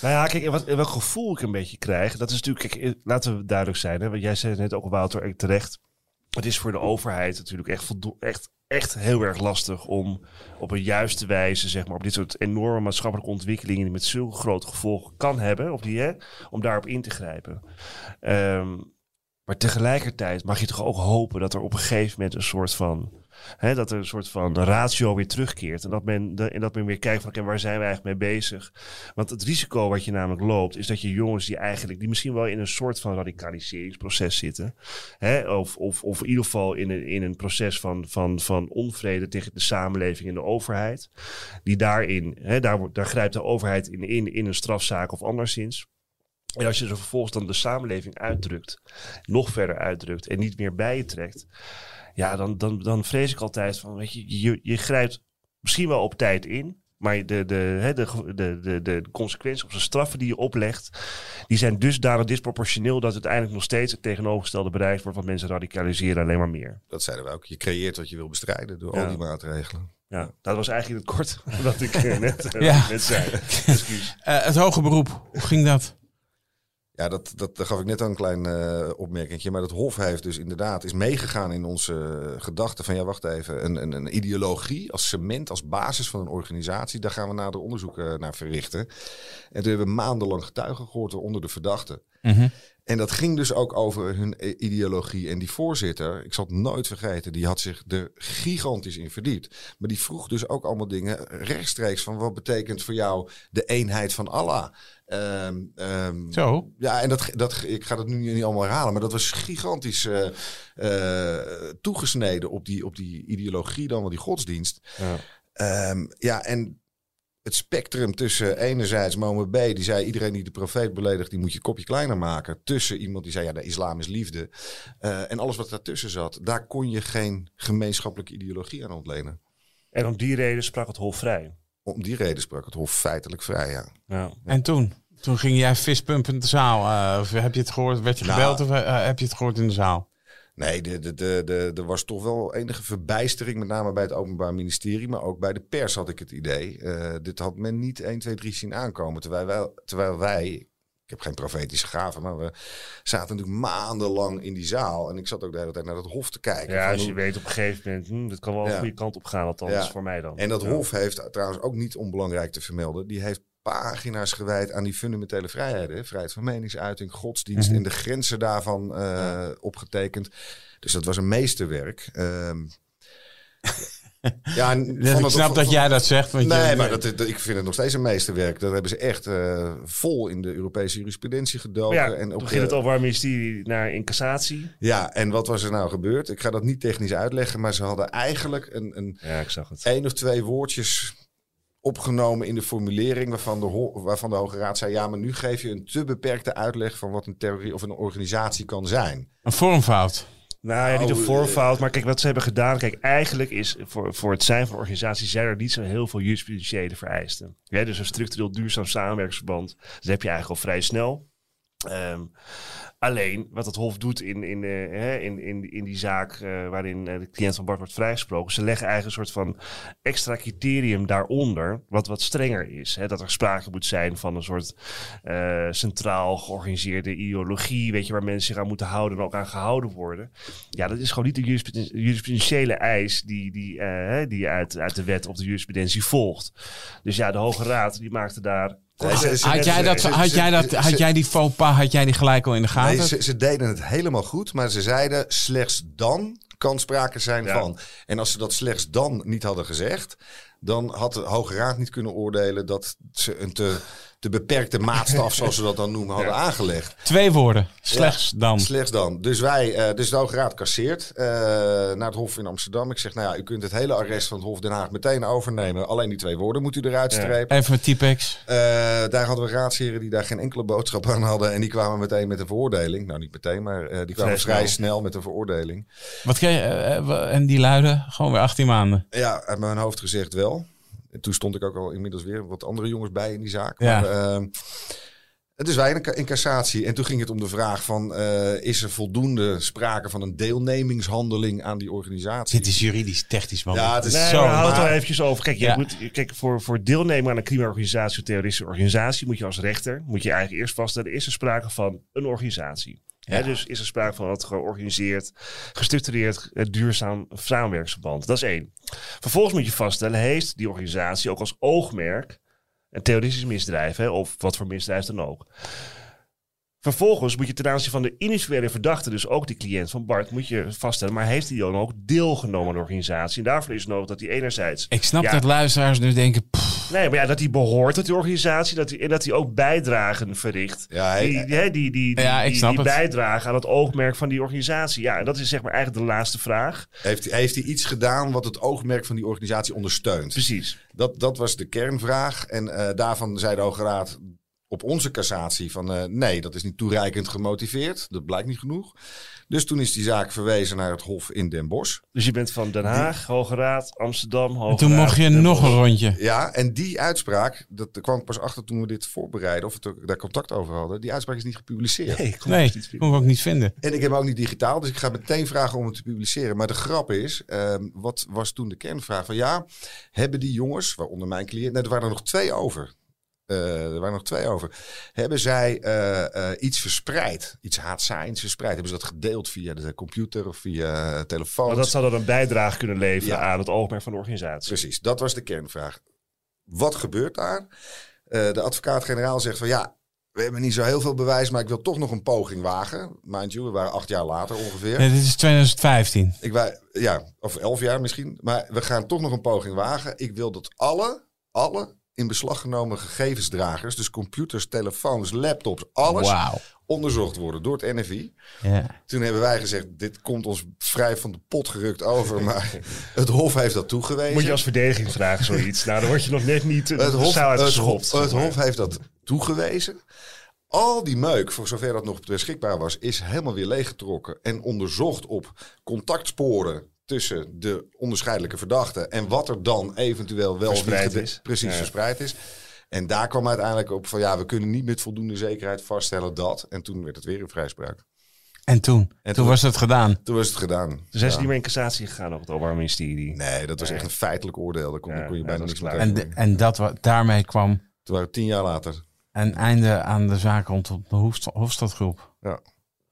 Nou ja, kijk, wat, gevoel ik een beetje krijg, dat is natuurlijk, eh, laten we duidelijk zijn, hè, want jij zei net ook, Wouter, eh, terecht. Het is voor de overheid natuurlijk echt, echt, echt heel erg lastig om op een juiste wijze, zeg maar, op dit soort enorme maatschappelijke ontwikkelingen die met zulke grote gevolgen kan hebben, of die, hè, om daarop in te grijpen. Ehm, Maar tegelijkertijd mag je toch ook hopen dat er op een gegeven moment een soort van. Hè, dat er een soort van ratio weer terugkeert. En dat men, de, dat men weer kijkt van oké, waar zijn we eigenlijk mee bezig? Want het risico wat je namelijk loopt, is dat je jongens die eigenlijk, die misschien wel in een soort van radicaliseringsproces zitten. Hè, of, of, of in ieder geval in een, in een proces van, van, van onvrede tegen de samenleving en de overheid. Die daarin, hè, daar, daar grijpt de overheid in, in, in een strafzaak of anderszins. En als je er vervolgens dan de samenleving uitdrukt, nog verder uitdrukt en niet meer bij je trekt, ja, dan, dan, dan vrees ik altijd van, weet je, je, je grijpt misschien wel op tijd in, maar de, de, hè, de, de, de, de consequenties of de straffen die je oplegt, die zijn dusdanig disproportioneel dat uiteindelijk nog steeds het tegenovergestelde bereikt wordt, want mensen radicaliseren alleen maar meer. Dat zeiden we ook. Je creëert wat je wil bestrijden door Ja. al die maatregelen. Ja, dat was eigenlijk het kort <laughs> wat ik eh, net, eh, Ja. net zei. Eh, het hoge beroep, hoe ging dat? Ja, dat, dat, gaf ik net al een klein opmerkingje. Maar dat Hof heeft dus inderdaad is meegegaan in onze eh, gedachten van ja, wacht even. Een, een, een ideologie als cement, als basis van een organisatie. Daar gaan we nader onderzoek eh, naar verrichten. En toen hebben we maandenlang getuigen gehoord onder de verdachten. En dat ging dus ook over hun ideologie. En die voorzitter, ik zal het nooit vergeten, die had zich er gigantisch in verdiept. Maar die vroeg dus ook allemaal dingen rechtstreeks van wat betekent voor jou de eenheid van Allah? Ehm, ehm, Zo. ja, en dat, dat, ik ga dat nu niet allemaal herhalen, maar dat was gigantisch eh, eh, toegesneden op die, op die ideologie dan, wel die godsdienst. Ja. Ehm, ja, en het spectrum tussen enerzijds Mohammed B. die zei iedereen die de profeet beledigt, die moet je kopje kleiner maken. Tussen iemand die zei ja, de islam is liefde. Eh, en alles wat daartussen zat, daar kon je geen gemeenschappelijke ideologie aan ontlenen. En om die reden sprak het Hof vrij. Om die reden sprak het Hof feitelijk vrij, ja. Ja. En toen? Toen ging jij fistpumpend de zaal. eh, of heb je het gehoord? Werd je Nou. gebeld of eh, heb je het gehoord in de zaal? Nee, de, de, de, de, er was toch wel enige verbijstering, met name bij het Openbaar Ministerie, maar ook bij de pers had ik het idee. Eh, dit had men niet 1, 2, 3 zien aankomen. Terwijl wij, terwijl wij, ik heb geen profetische gaven, maar we zaten natuurlijk maandenlang in die zaal. En ik zat ook de hele tijd naar dat hof te kijken. Ja, als je hoe- weet op een gegeven moment, hm, dit kan wel Ja. een goede kant op gaan, althans Ja. voor mij dan. En dat Ja. Hof heeft trouwens ook niet onbelangrijk te vermelden. Die heeft pagina's gewijd aan die fundamentele vrijheden. hè. Vrijheid van meningsuiting, godsdienst Mhm. en de grenzen daarvan eh, opgetekend. Dus dat was een meesterwerk. Ehm <laughs> ja, Dus ik het- snap van- dat jij dat zegt. Want Nee, je, maar dat, dat- ik vind het nog steeds een meesterwerk. Dat hebben ze echt eh, vol in de Europese jurisprudentie gedoken. ja, en op ging de- het over ministerie naar incassatie. Ja, en wat was er nou gebeurd? Ik ga dat niet technisch uitleggen, maar ze hadden eigenlijk een, een Ja, ik zag het. één of twee woordjes opgenomen in de formulering waarvan de, waarvan de Hoge Raad zei: ja, maar nu geef je een te beperkte uitleg van wat een theorie of een organisatie kan zijn. Een vormfout. Nou ja, niet een Nou, voorfout, maar kijk wat ze hebben gedaan. Kijk, eigenlijk is voor, voor het zijn van organisaties zijn er niet zo heel veel jurisprudentiële vereisten. Ja, dus een structureel duurzaam samenwerksverband, dat heb je eigenlijk al vrij snel. Ehm, alleen wat het Hof doet in, in, eh, in, in, in die zaak eh, waarin eh, de cliënt van Bart wordt vrijgesproken, ze leggen eigenlijk een soort van extra criterium daaronder, wat wat strenger is. Hè, dat er sprake moet zijn van een soort centraal georganiseerde ideologie, weet je, waar mensen zich aan moeten houden en ook aan gehouden worden. Ja, dat is gewoon niet de jurisprudentiële eis die, die, die uit, uit de wet of de jurisprudentie volgt. Dus ja, de Hoge Raad die maakte daar. Nee, ze- ze- Had jij, dat, had jij, dat, had jij die faux pas, had jij die gelijk al in de gaten? Nee, ze, ze deden het helemaal goed, maar ze zeiden slechts dan kan sprake zijn Ja. van. En als ze dat slechts dan niet hadden gezegd, dan had de Hoge Raad niet kunnen oordelen dat ze een te, te beperkte maatstaf, zoals ze dat dan noemen, hadden aangelegd. Twee woorden. Slechts dan. Slechts dan. Dus wij, eh, dus de Hoge Raad kasseert eh, naar het Hof in Amsterdam. Ik zeg, nou ja, u kunt het hele arrest van het Hof Den Haag meteen overnemen. Alleen die twee woorden moet u eruit Ja. strepen. Even met Typex. Eh, daar hadden we raadsheren die daar geen enkele boodschap aan hadden. En die kwamen meteen met een veroordeling. Nou, niet meteen, maar eh, die kwamen Vrij vrij snel. snel met een veroordeling. Wat kreeg, en die luiden gewoon weer 18 maanden. Ja, uit mijn hoofd gezegd wel. En toen stond ik ook al inmiddels weer wat andere jongens bij in die zaak. Ja. Maar, ehm, het is wij in cassatie. En toen ging het om de vraag van... eh, is er voldoende sprake van een deelnemingshandeling aan die organisatie? Dit is juridisch, technisch, man. Ja, het is Nee, zo, maar houd het wel eventjes over. Kijk, je moet, kijk voor, voor deelnemen aan een criminele organisatie of terroristische organisatie moet je als rechter moet je eigenlijk eerst vaststellen: is er sprake van een organisatie? Hè, dus is er sprake van het georganiseerd, gestructureerd, eh, duurzaam samenwerksverband. Dat is één. Vervolgens moet je vaststellen: heeft die organisatie ook als oogmerk een terroristisch misdrijf, hè, of wat voor misdrijf dan ook? Vervolgens moet je ten aanzien van de individuele verdachte, dus ook die cliënt van Bart, moet je vaststellen, maar heeft hij dan ook deelgenomen aan de organisatie? En daarvoor is het nodig dat hij enerzijds... Ik snap Ja. dat luisteraars nu denken... pff, Nee, maar ja, dat hij behoort tot die organisatie dat hij, en dat hij ook bijdragen verricht. Ja, hij- die, die, die, die, Ja, ik die, snap die bijdragen aan het oogmerk van die organisatie. Ja, en dat is zeg maar eigenlijk de laatste vraag. Heeft, heeft hij iets gedaan wat het oogmerk van die organisatie ondersteunt? Precies. Dat, dat was de kernvraag. En eh, daarvan zei de Hoge Raad op onze cassatie van eh, nee, dat is niet toereikend gemotiveerd. Dat blijkt niet genoeg. Dus toen is die zaak verwezen naar het Hof in Den Bosch. Dus je bent van Den Haag, Hoge Raad, Amsterdam, Hoge en toen Raad, mocht je Den nog Bosch. een rondje. Ja, en die uitspraak, dat daar kwam ik pas achter toen we dit voorbereiden, of we daar contact over hadden. Die uitspraak is niet gepubliceerd. Nee, ik kon Nee, niet kon ik ook niet vinden. En ik heb hem ook niet digitaal, dus ik ga meteen vragen om het te publiceren. Maar de grap is, ehm, wat was toen de kernvraag? Van ja, hebben die jongens, waaronder mijn cliënt, nee, er waren er nog twee over. Eh, er waren nog twee over. Hebben zij eh, eh, iets verspreid, iets haatzaaiends verspreid? Hebben ze dat gedeeld via de computer of via telefoon? Maar dat zou dan een bijdrage kunnen leveren Ja. aan het oogmerk van de organisatie. Precies, dat was de kernvraag. Wat gebeurt daar? Eh, de advocaat-generaal zegt van ja, we hebben niet zo heel veel bewijs, maar ik wil toch nog een poging wagen. Mind you, we waren acht jaar later ongeveer. Nee, dit is 2015. Ik ja, of elf jaar misschien. Maar we gaan toch nog een poging wagen. Ik wil dat alle, alle in beslag genomen gegevensdragers, dus computers, telefoons, laptops, alles onderzocht worden door het NFI. Ja. Toen hebben wij gezegd, dit komt ons vrij van de pot gerukt over, <laughs> maar het Hof heeft dat toegewezen. Moet je als verdediging vragen zoiets? nou, dan word je nog net niet het het Hof, zaal het. Hof, het Hof heeft dat toegewezen. Al die meuk, voor zover dat nog beschikbaar was, is helemaal weer leeggetrokken en onderzocht op contactsporen tussen de onderscheidelijke verdachten en wat er dan eventueel wel Verspreid is. precies Ja. verspreid is. En daar kwam uiteindelijk op van ja, we kunnen niet met voldoende zekerheid vaststellen dat. En toen werd het weer een vrijspraak. En toen? En toen toen- was het gedaan. Toen was het gedaan. Dus zijn ze Ja. niet meer in cassatie gegaan op het Openbaar Ministerie. Nee, dat was echt een feitelijk oordeel. Daar kon, Ja, kon je bijna niks meer En, en dat, wa- daarmee kwam Toen waren we tien jaar later. een einde aan de zaak rondom de Hofstadgroep. Ja.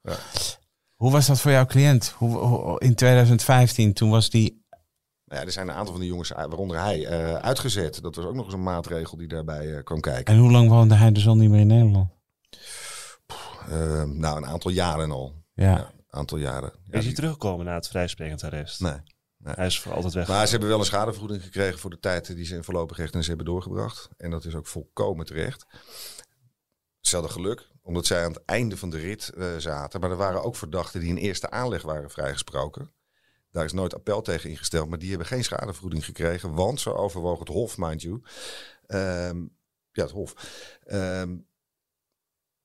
Ja. Hoe was dat voor jouw cliënt? Hoe, hoe- in 2015, toen was die... Nou ja, er zijn een aantal van die jongens, waaronder hij, eh, uitgezet. Dat was ook nog eens een maatregel die daarbij eh, kwam kijken. En hoe lang woonde hij dus al niet meer in Nederland? Eh, nou, een aantal jaren al. Ja. Ja, een aantal jaren. Ja, is hij die- teruggekomen na het vrijsprekend arrest? Nee. Hij is voor altijd weg. Maar ze hebben wel een schadevergoeding gekregen voor de tijd die ze in voorlopig hechtenis hebben doorgebracht. En dat is ook volkomen terecht. Ze hadden geluk, omdat zij aan het einde van de rit eh, zaten. Maar er waren ook verdachten die in eerste aanleg waren vrijgesproken. Daar is nooit appel tegen ingesteld, maar die hebben geen schadevergoeding gekregen. Want, zo overwoog het Hof, mind you. ehm, ja, het Hof. Ehm,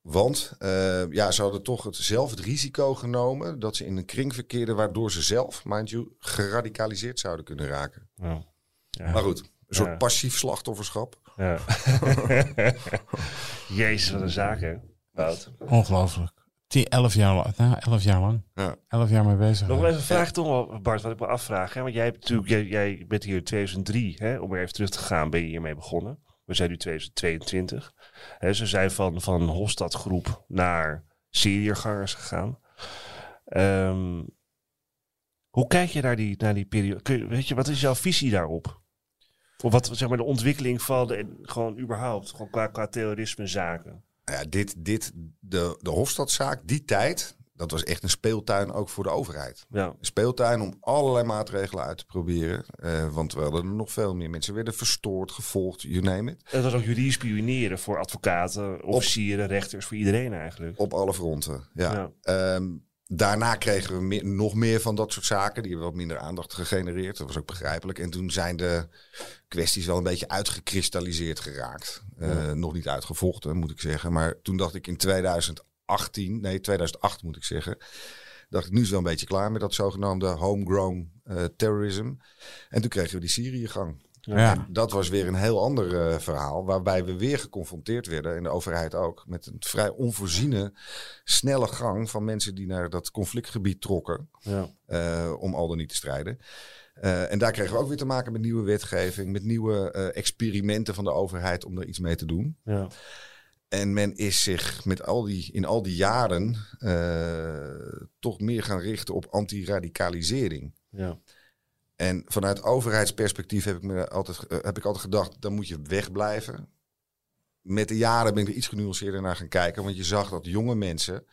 want eh, ja, ze hadden toch het, zelf het risico genomen dat ze in een kring verkeerden waardoor ze zelf, mind you, geradicaliseerd zouden kunnen raken. Ja. Ja. Maar goed, een soort Ja. passief slachtofferschap. Ja. <laughs> <laughs> Jezus, wat een zaak, hè? Wout. Ongelooflijk. 10, 11 jaar lang. Nou, 11 jaar lang. Ja. 11 jaar mee bezig. Nog wel even een vraag toch Bart, wat ik me afvraag. Hè? Want jij, hebt natuurlijk, jij, jij bent hier in 2003, hè? om weer even terug te gaan, ben je hiermee begonnen. We zijn nu 2022. Hè, ze zijn van, van Hofstadgroep naar Syriërgangers gegaan. Ehm, hoe kijk je naar die, naar die periode? Kun je, weet je, wat is jouw visie daarop? Of wat zeg maar de ontwikkeling van de, en gewoon überhaupt, gewoon qua, qua terrorismezaken. Nou Ja, dit, dit, de, de Hofstadzaak, die tijd, dat was echt een speeltuin ook voor de overheid. Ja, Een speeltuin om allerlei maatregelen uit te proberen. eh, want we hadden er nog veel meer mensen. werden verstoord, gevolgd, you name it. het was ook juridisch pioneren voor advocaten, officieren, rechters, voor iedereen eigenlijk. Op alle fronten, ja. Ja. Ehm, daarna kregen we meer- nog meer van dat soort zaken. Die hebben wat minder aandacht gegenereerd. Dat was ook begrijpelijk. En toen zijn de kwesties wel een beetje uitgekristalliseerd geraakt. Eh, Nog niet uitgevochten, moet ik zeggen. Maar toen dacht ik in 2018, nee 2008 moet ik zeggen... dacht ik, nu is wel een beetje klaar met dat zogenaamde homegrown eh terrorism. En toen kregen we die Syriëgang. Ja. En dat was weer een heel ander eh, verhaal, waarbij we weer geconfronteerd werden, en de overheid ook, met een vrij onvoorziene, snelle gang van mensen die naar dat conflictgebied trokken, Ja. eh, om al dan niet te strijden. Eh, en daar kregen we ook weer te maken met nieuwe wetgeving, met nieuwe experimenten van de overheid om er iets mee te doen. Ja. En men is zich met al die, in al die jaren toch meer gaan richten op antiradicalisering. Ja. En vanuit overheidsperspectief heb ik, me altijd, eh, heb ik altijd gedacht, dan moet je wegblijven. met de jaren ben ik er iets genuanceerder naar gaan kijken. Want je zag dat jonge mensen,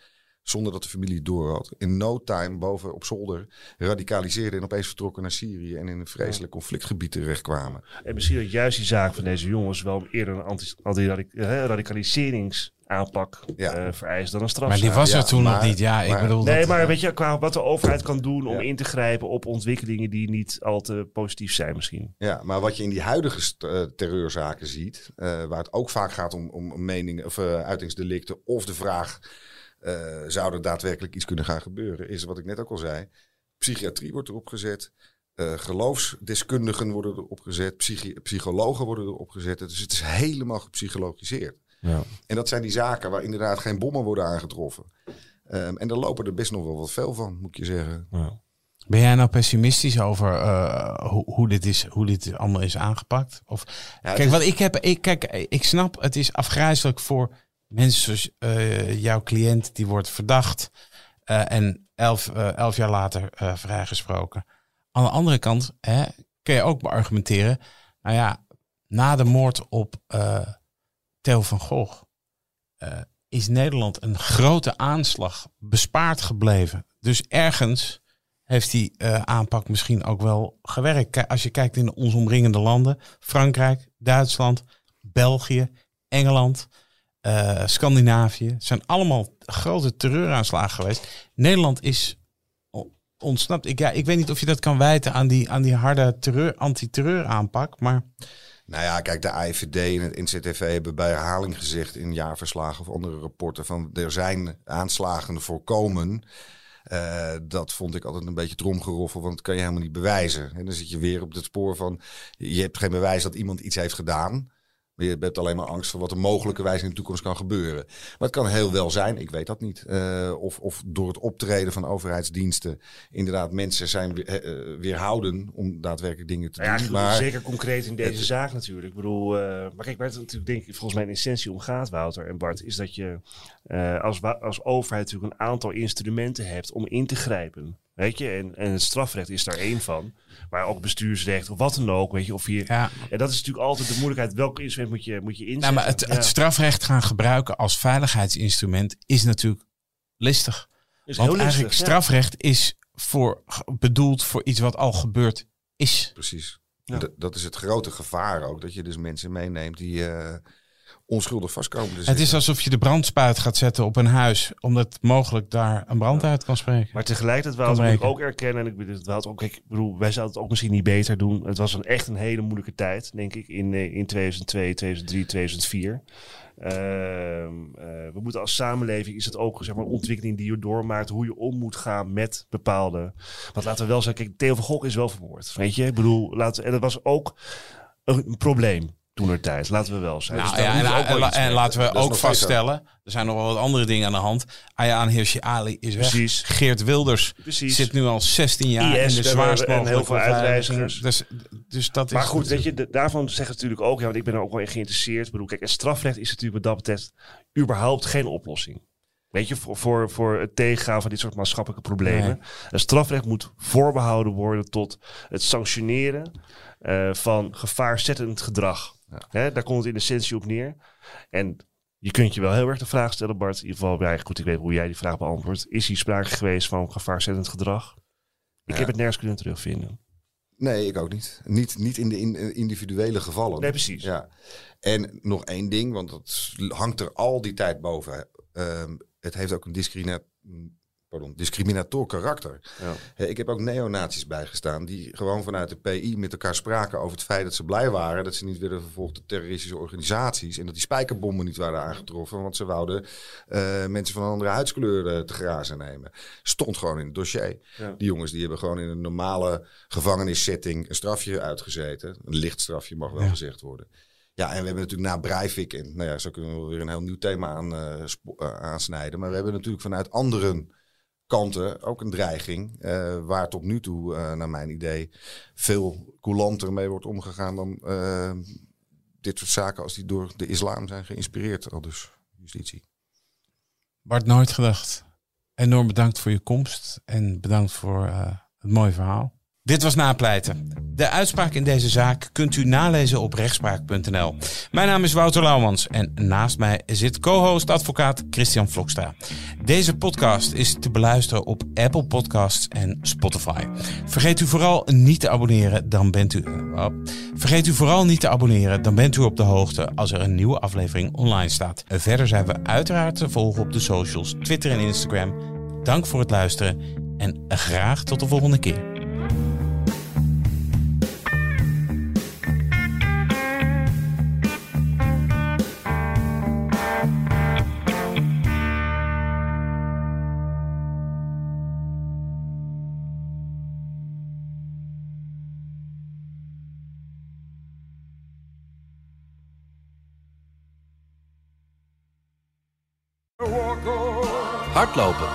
zonder dat de familie het door had, in no time boven op zolder radicaliseerden en opeens vertrokken naar Syrië en in een vreselijk conflictgebied terechtkwamen. En misschien dat juist die zaak van deze jongens wel eerder een anti- anti-radicaliseringsaanpak Ja. eh, vereist dan een Maar strafzaak. die was ja, er toen maar- nog niet. Ja, ik maar- bedoel Nee, dat, maar eh, weet je, qua wat de overheid kan doen om Ja. in te grijpen op ontwikkelingen die niet al te positief zijn misschien. Ja, maar wat je in die huidige eh, terreurzaken ziet, eh, waar het ook vaak gaat om, om meningen of uh, uitingsdelicten of de vraag uh, zou er daadwerkelijk iets kunnen gaan gebeuren, is wat ik net ook al zei. Psychiatrie wordt erop gezet, uh, geloofsdeskundigen worden erop gezet, psychi- psychologen worden erop gezet. Dus het is helemaal gepsychologiseerd. Ja. En dat zijn die zaken waar inderdaad geen bommen worden aangetroffen. Um, en daar lopen er best nog wel wat veel van, moet je zeggen. Ja. Ben jij nou pessimistisch over uh, hoe, hoe, dit is, hoe dit allemaal is aangepakt? Of, ja, kijk, is... wat ik heb, ik, kijk, ik snap, het is afgrijzelijk voor mensen zoals uh, jouw cliënt, die wordt verdacht uh, en elf, elf jaar later vrijgesproken. Aan de andere kant hè, kun je ook beargumenteren, nou ja, na de moord op Theo van Gogh is Nederland een grote aanslag bespaard gebleven. Dus ergens heeft die aanpak misschien ook wel gewerkt. Als je kijkt in onze omringende landen, Frankrijk, Duitsland, België, Engeland, uh, Scandinavië, zijn allemaal grote terreuraanslagen geweest. Nederland is ontsnapt. Ik, ja, ik weet niet of je dat kan wijten aan die, aan die harde terreur, anti-terreur aanpak, maar... Nou ja, kijk, de AIVD en het NCTV hebben bij herhaling gezegd in jaarverslagen of andere rapporten van er zijn aanslagen voorkomen. Uh, dat vond ik altijd een beetje tromgeroffel, want dat kan je helemaal niet bewijzen. En dan zit je weer op het spoor van, je hebt geen bewijs dat iemand iets heeft gedaan. Maar je hebt alleen maar angst voor wat er mogelijkerwijs in de toekomst kan gebeuren. Maar het kan heel wel zijn, ik weet dat niet. Uh, of, of door het optreden van overheidsdiensten inderdaad mensen zijn uh, weerhouden om daadwerkelijk dingen te ja, doen. Maar zeker concreet in deze het, zaak natuurlijk. Ik bedoel, uh, maar kijk, waar het natuurlijk denk ik volgens mij in essentie om gaat, Wouter en Bart, is dat je als, als overheid natuurlijk een aantal instrumenten hebt om in te grijpen. Weet je, en, en het strafrecht is daar één van. Maar ook bestuursrecht of wat dan ook. Weet je, of hier. Ja. En dat is natuurlijk altijd de moeilijkheid. Welk instrument moet je, moet je inzetten? Nou, maar het, ja. het strafrecht gaan gebruiken als veiligheidsinstrument is natuurlijk listig. Is Want heel eigenlijk listig, strafrecht is voor, bedoeld voor iets wat al gebeurd is. Precies. Ja. Dat, dat is het grote gevaar ook. Dat je dus mensen meeneemt die uh, onschuldig vastkomen. Het is alsof je de brandspuit gaat zetten op een huis. Omdat mogelijk daar een brand uit kan spreken. Maar tegelijkertijd wil ik ook erkennen. En ik bedoel, het ook, ik bedoel, wij zouden het ook misschien niet beter doen. Het was een, echt een hele moeilijke tijd, denk ik, in, in 2002, 2003, 2004. Uh, uh, we moeten als samenleving, is het ook zeg maar, een ontwikkeling die je doormaakt, hoe je om moet gaan met bepaalde. Want laten we wel zeggen, kijk, Theo van Gogh is wel vermoord. Weet je, ik bedoel, laten, en dat was ook een, een probleem tijd. Laten we wel zijn. Nou, dus ja, en, ook en, en, en laten we ook vaststellen, er zijn nog wel wat andere dingen aan de hand. Ayaan Hirsi Ali is weg. Precies. Geert Wilders Precies. zit nu al 16 jaar IS, in de zwaarst en heel veel uitreizigers. Dus, dus dat maar is goed, weet je, de, daarvan zeggen ze natuurlijk ook, ja, want ik ben er ook wel in geïnteresseerd. Ik bedoel, kijk, het strafrecht is natuurlijk wat dat betreft überhaupt geen oplossing. Weet je, voor, voor, voor het tegengaan van dit soort maatschappelijke problemen. Nee. Het strafrecht moet voorbehouden worden tot het sanctioneren uh, van gevaarzettend gedrag. Daar komt het in essentie op neer. En je kunt je wel heel erg de vraag stellen, Bart. In ieder geval, ja, goed, ik weet hoe jij die vraag beantwoordt. Is hier sprake geweest van gevaarzettend gedrag? Ik Ja. heb het nergens kunnen terugvinden. Nee, ik ook niet. Niet, niet in de in- individuele gevallen. Nee, precies. Ja. En nog één ding, want dat hangt er al die tijd boven. Ehm, het heeft ook een discrimina pardon, discriminator karakter. Ja. Hè, Ik heb ook neonazies bijgestaan die gewoon vanuit de PI met elkaar spraken over het feit dat ze blij waren dat ze niet werden vervolgd door terroristische organisaties en dat die spijkerbommen niet waren aangetroffen, want ze wouden eh, mensen van een andere huidskleur eh, te grazen nemen. Stond gewoon in het dossier. Ja. Die jongens die hebben gewoon in een normale gevangenissetting een strafje uitgezeten. Een licht strafje mag wel Ja. gezegd worden. Ja, en we hebben natuurlijk na Breivik, en nou ja, zo kunnen we weer een heel nieuw thema aan, eh, eh, aansnijden. Maar we hebben natuurlijk vanuit andere kanten ook een dreiging. eh, waar tot nu toe, eh, naar mijn idee, veel coulanter mee wordt omgegaan dan eh, dit soort zaken als die door de islam zijn geïnspireerd. Al dus justitie. Bart Nooit gedacht. Enorm bedankt voor je komst en bedankt voor het mooie verhaal. Dit was Napleiten. De uitspraak in deze zaak kunt u nalezen op rechtspraak.nl. Mijn naam is Wouter Lauwmans en naast mij zit co-host advocaat Christian Vlokstra. Deze podcast is te beluisteren op Apple Podcasts en Spotify. Vergeet u vooral niet te abonneren, dan bent u... Uh, vergeet u vooral niet te abonneren, dan bent u op de hoogte als er een nieuwe aflevering online staat. Verder zijn we uiteraard te volgen op de socials, Twitter en Instagram. Dank voor het luisteren en graag tot de volgende keer.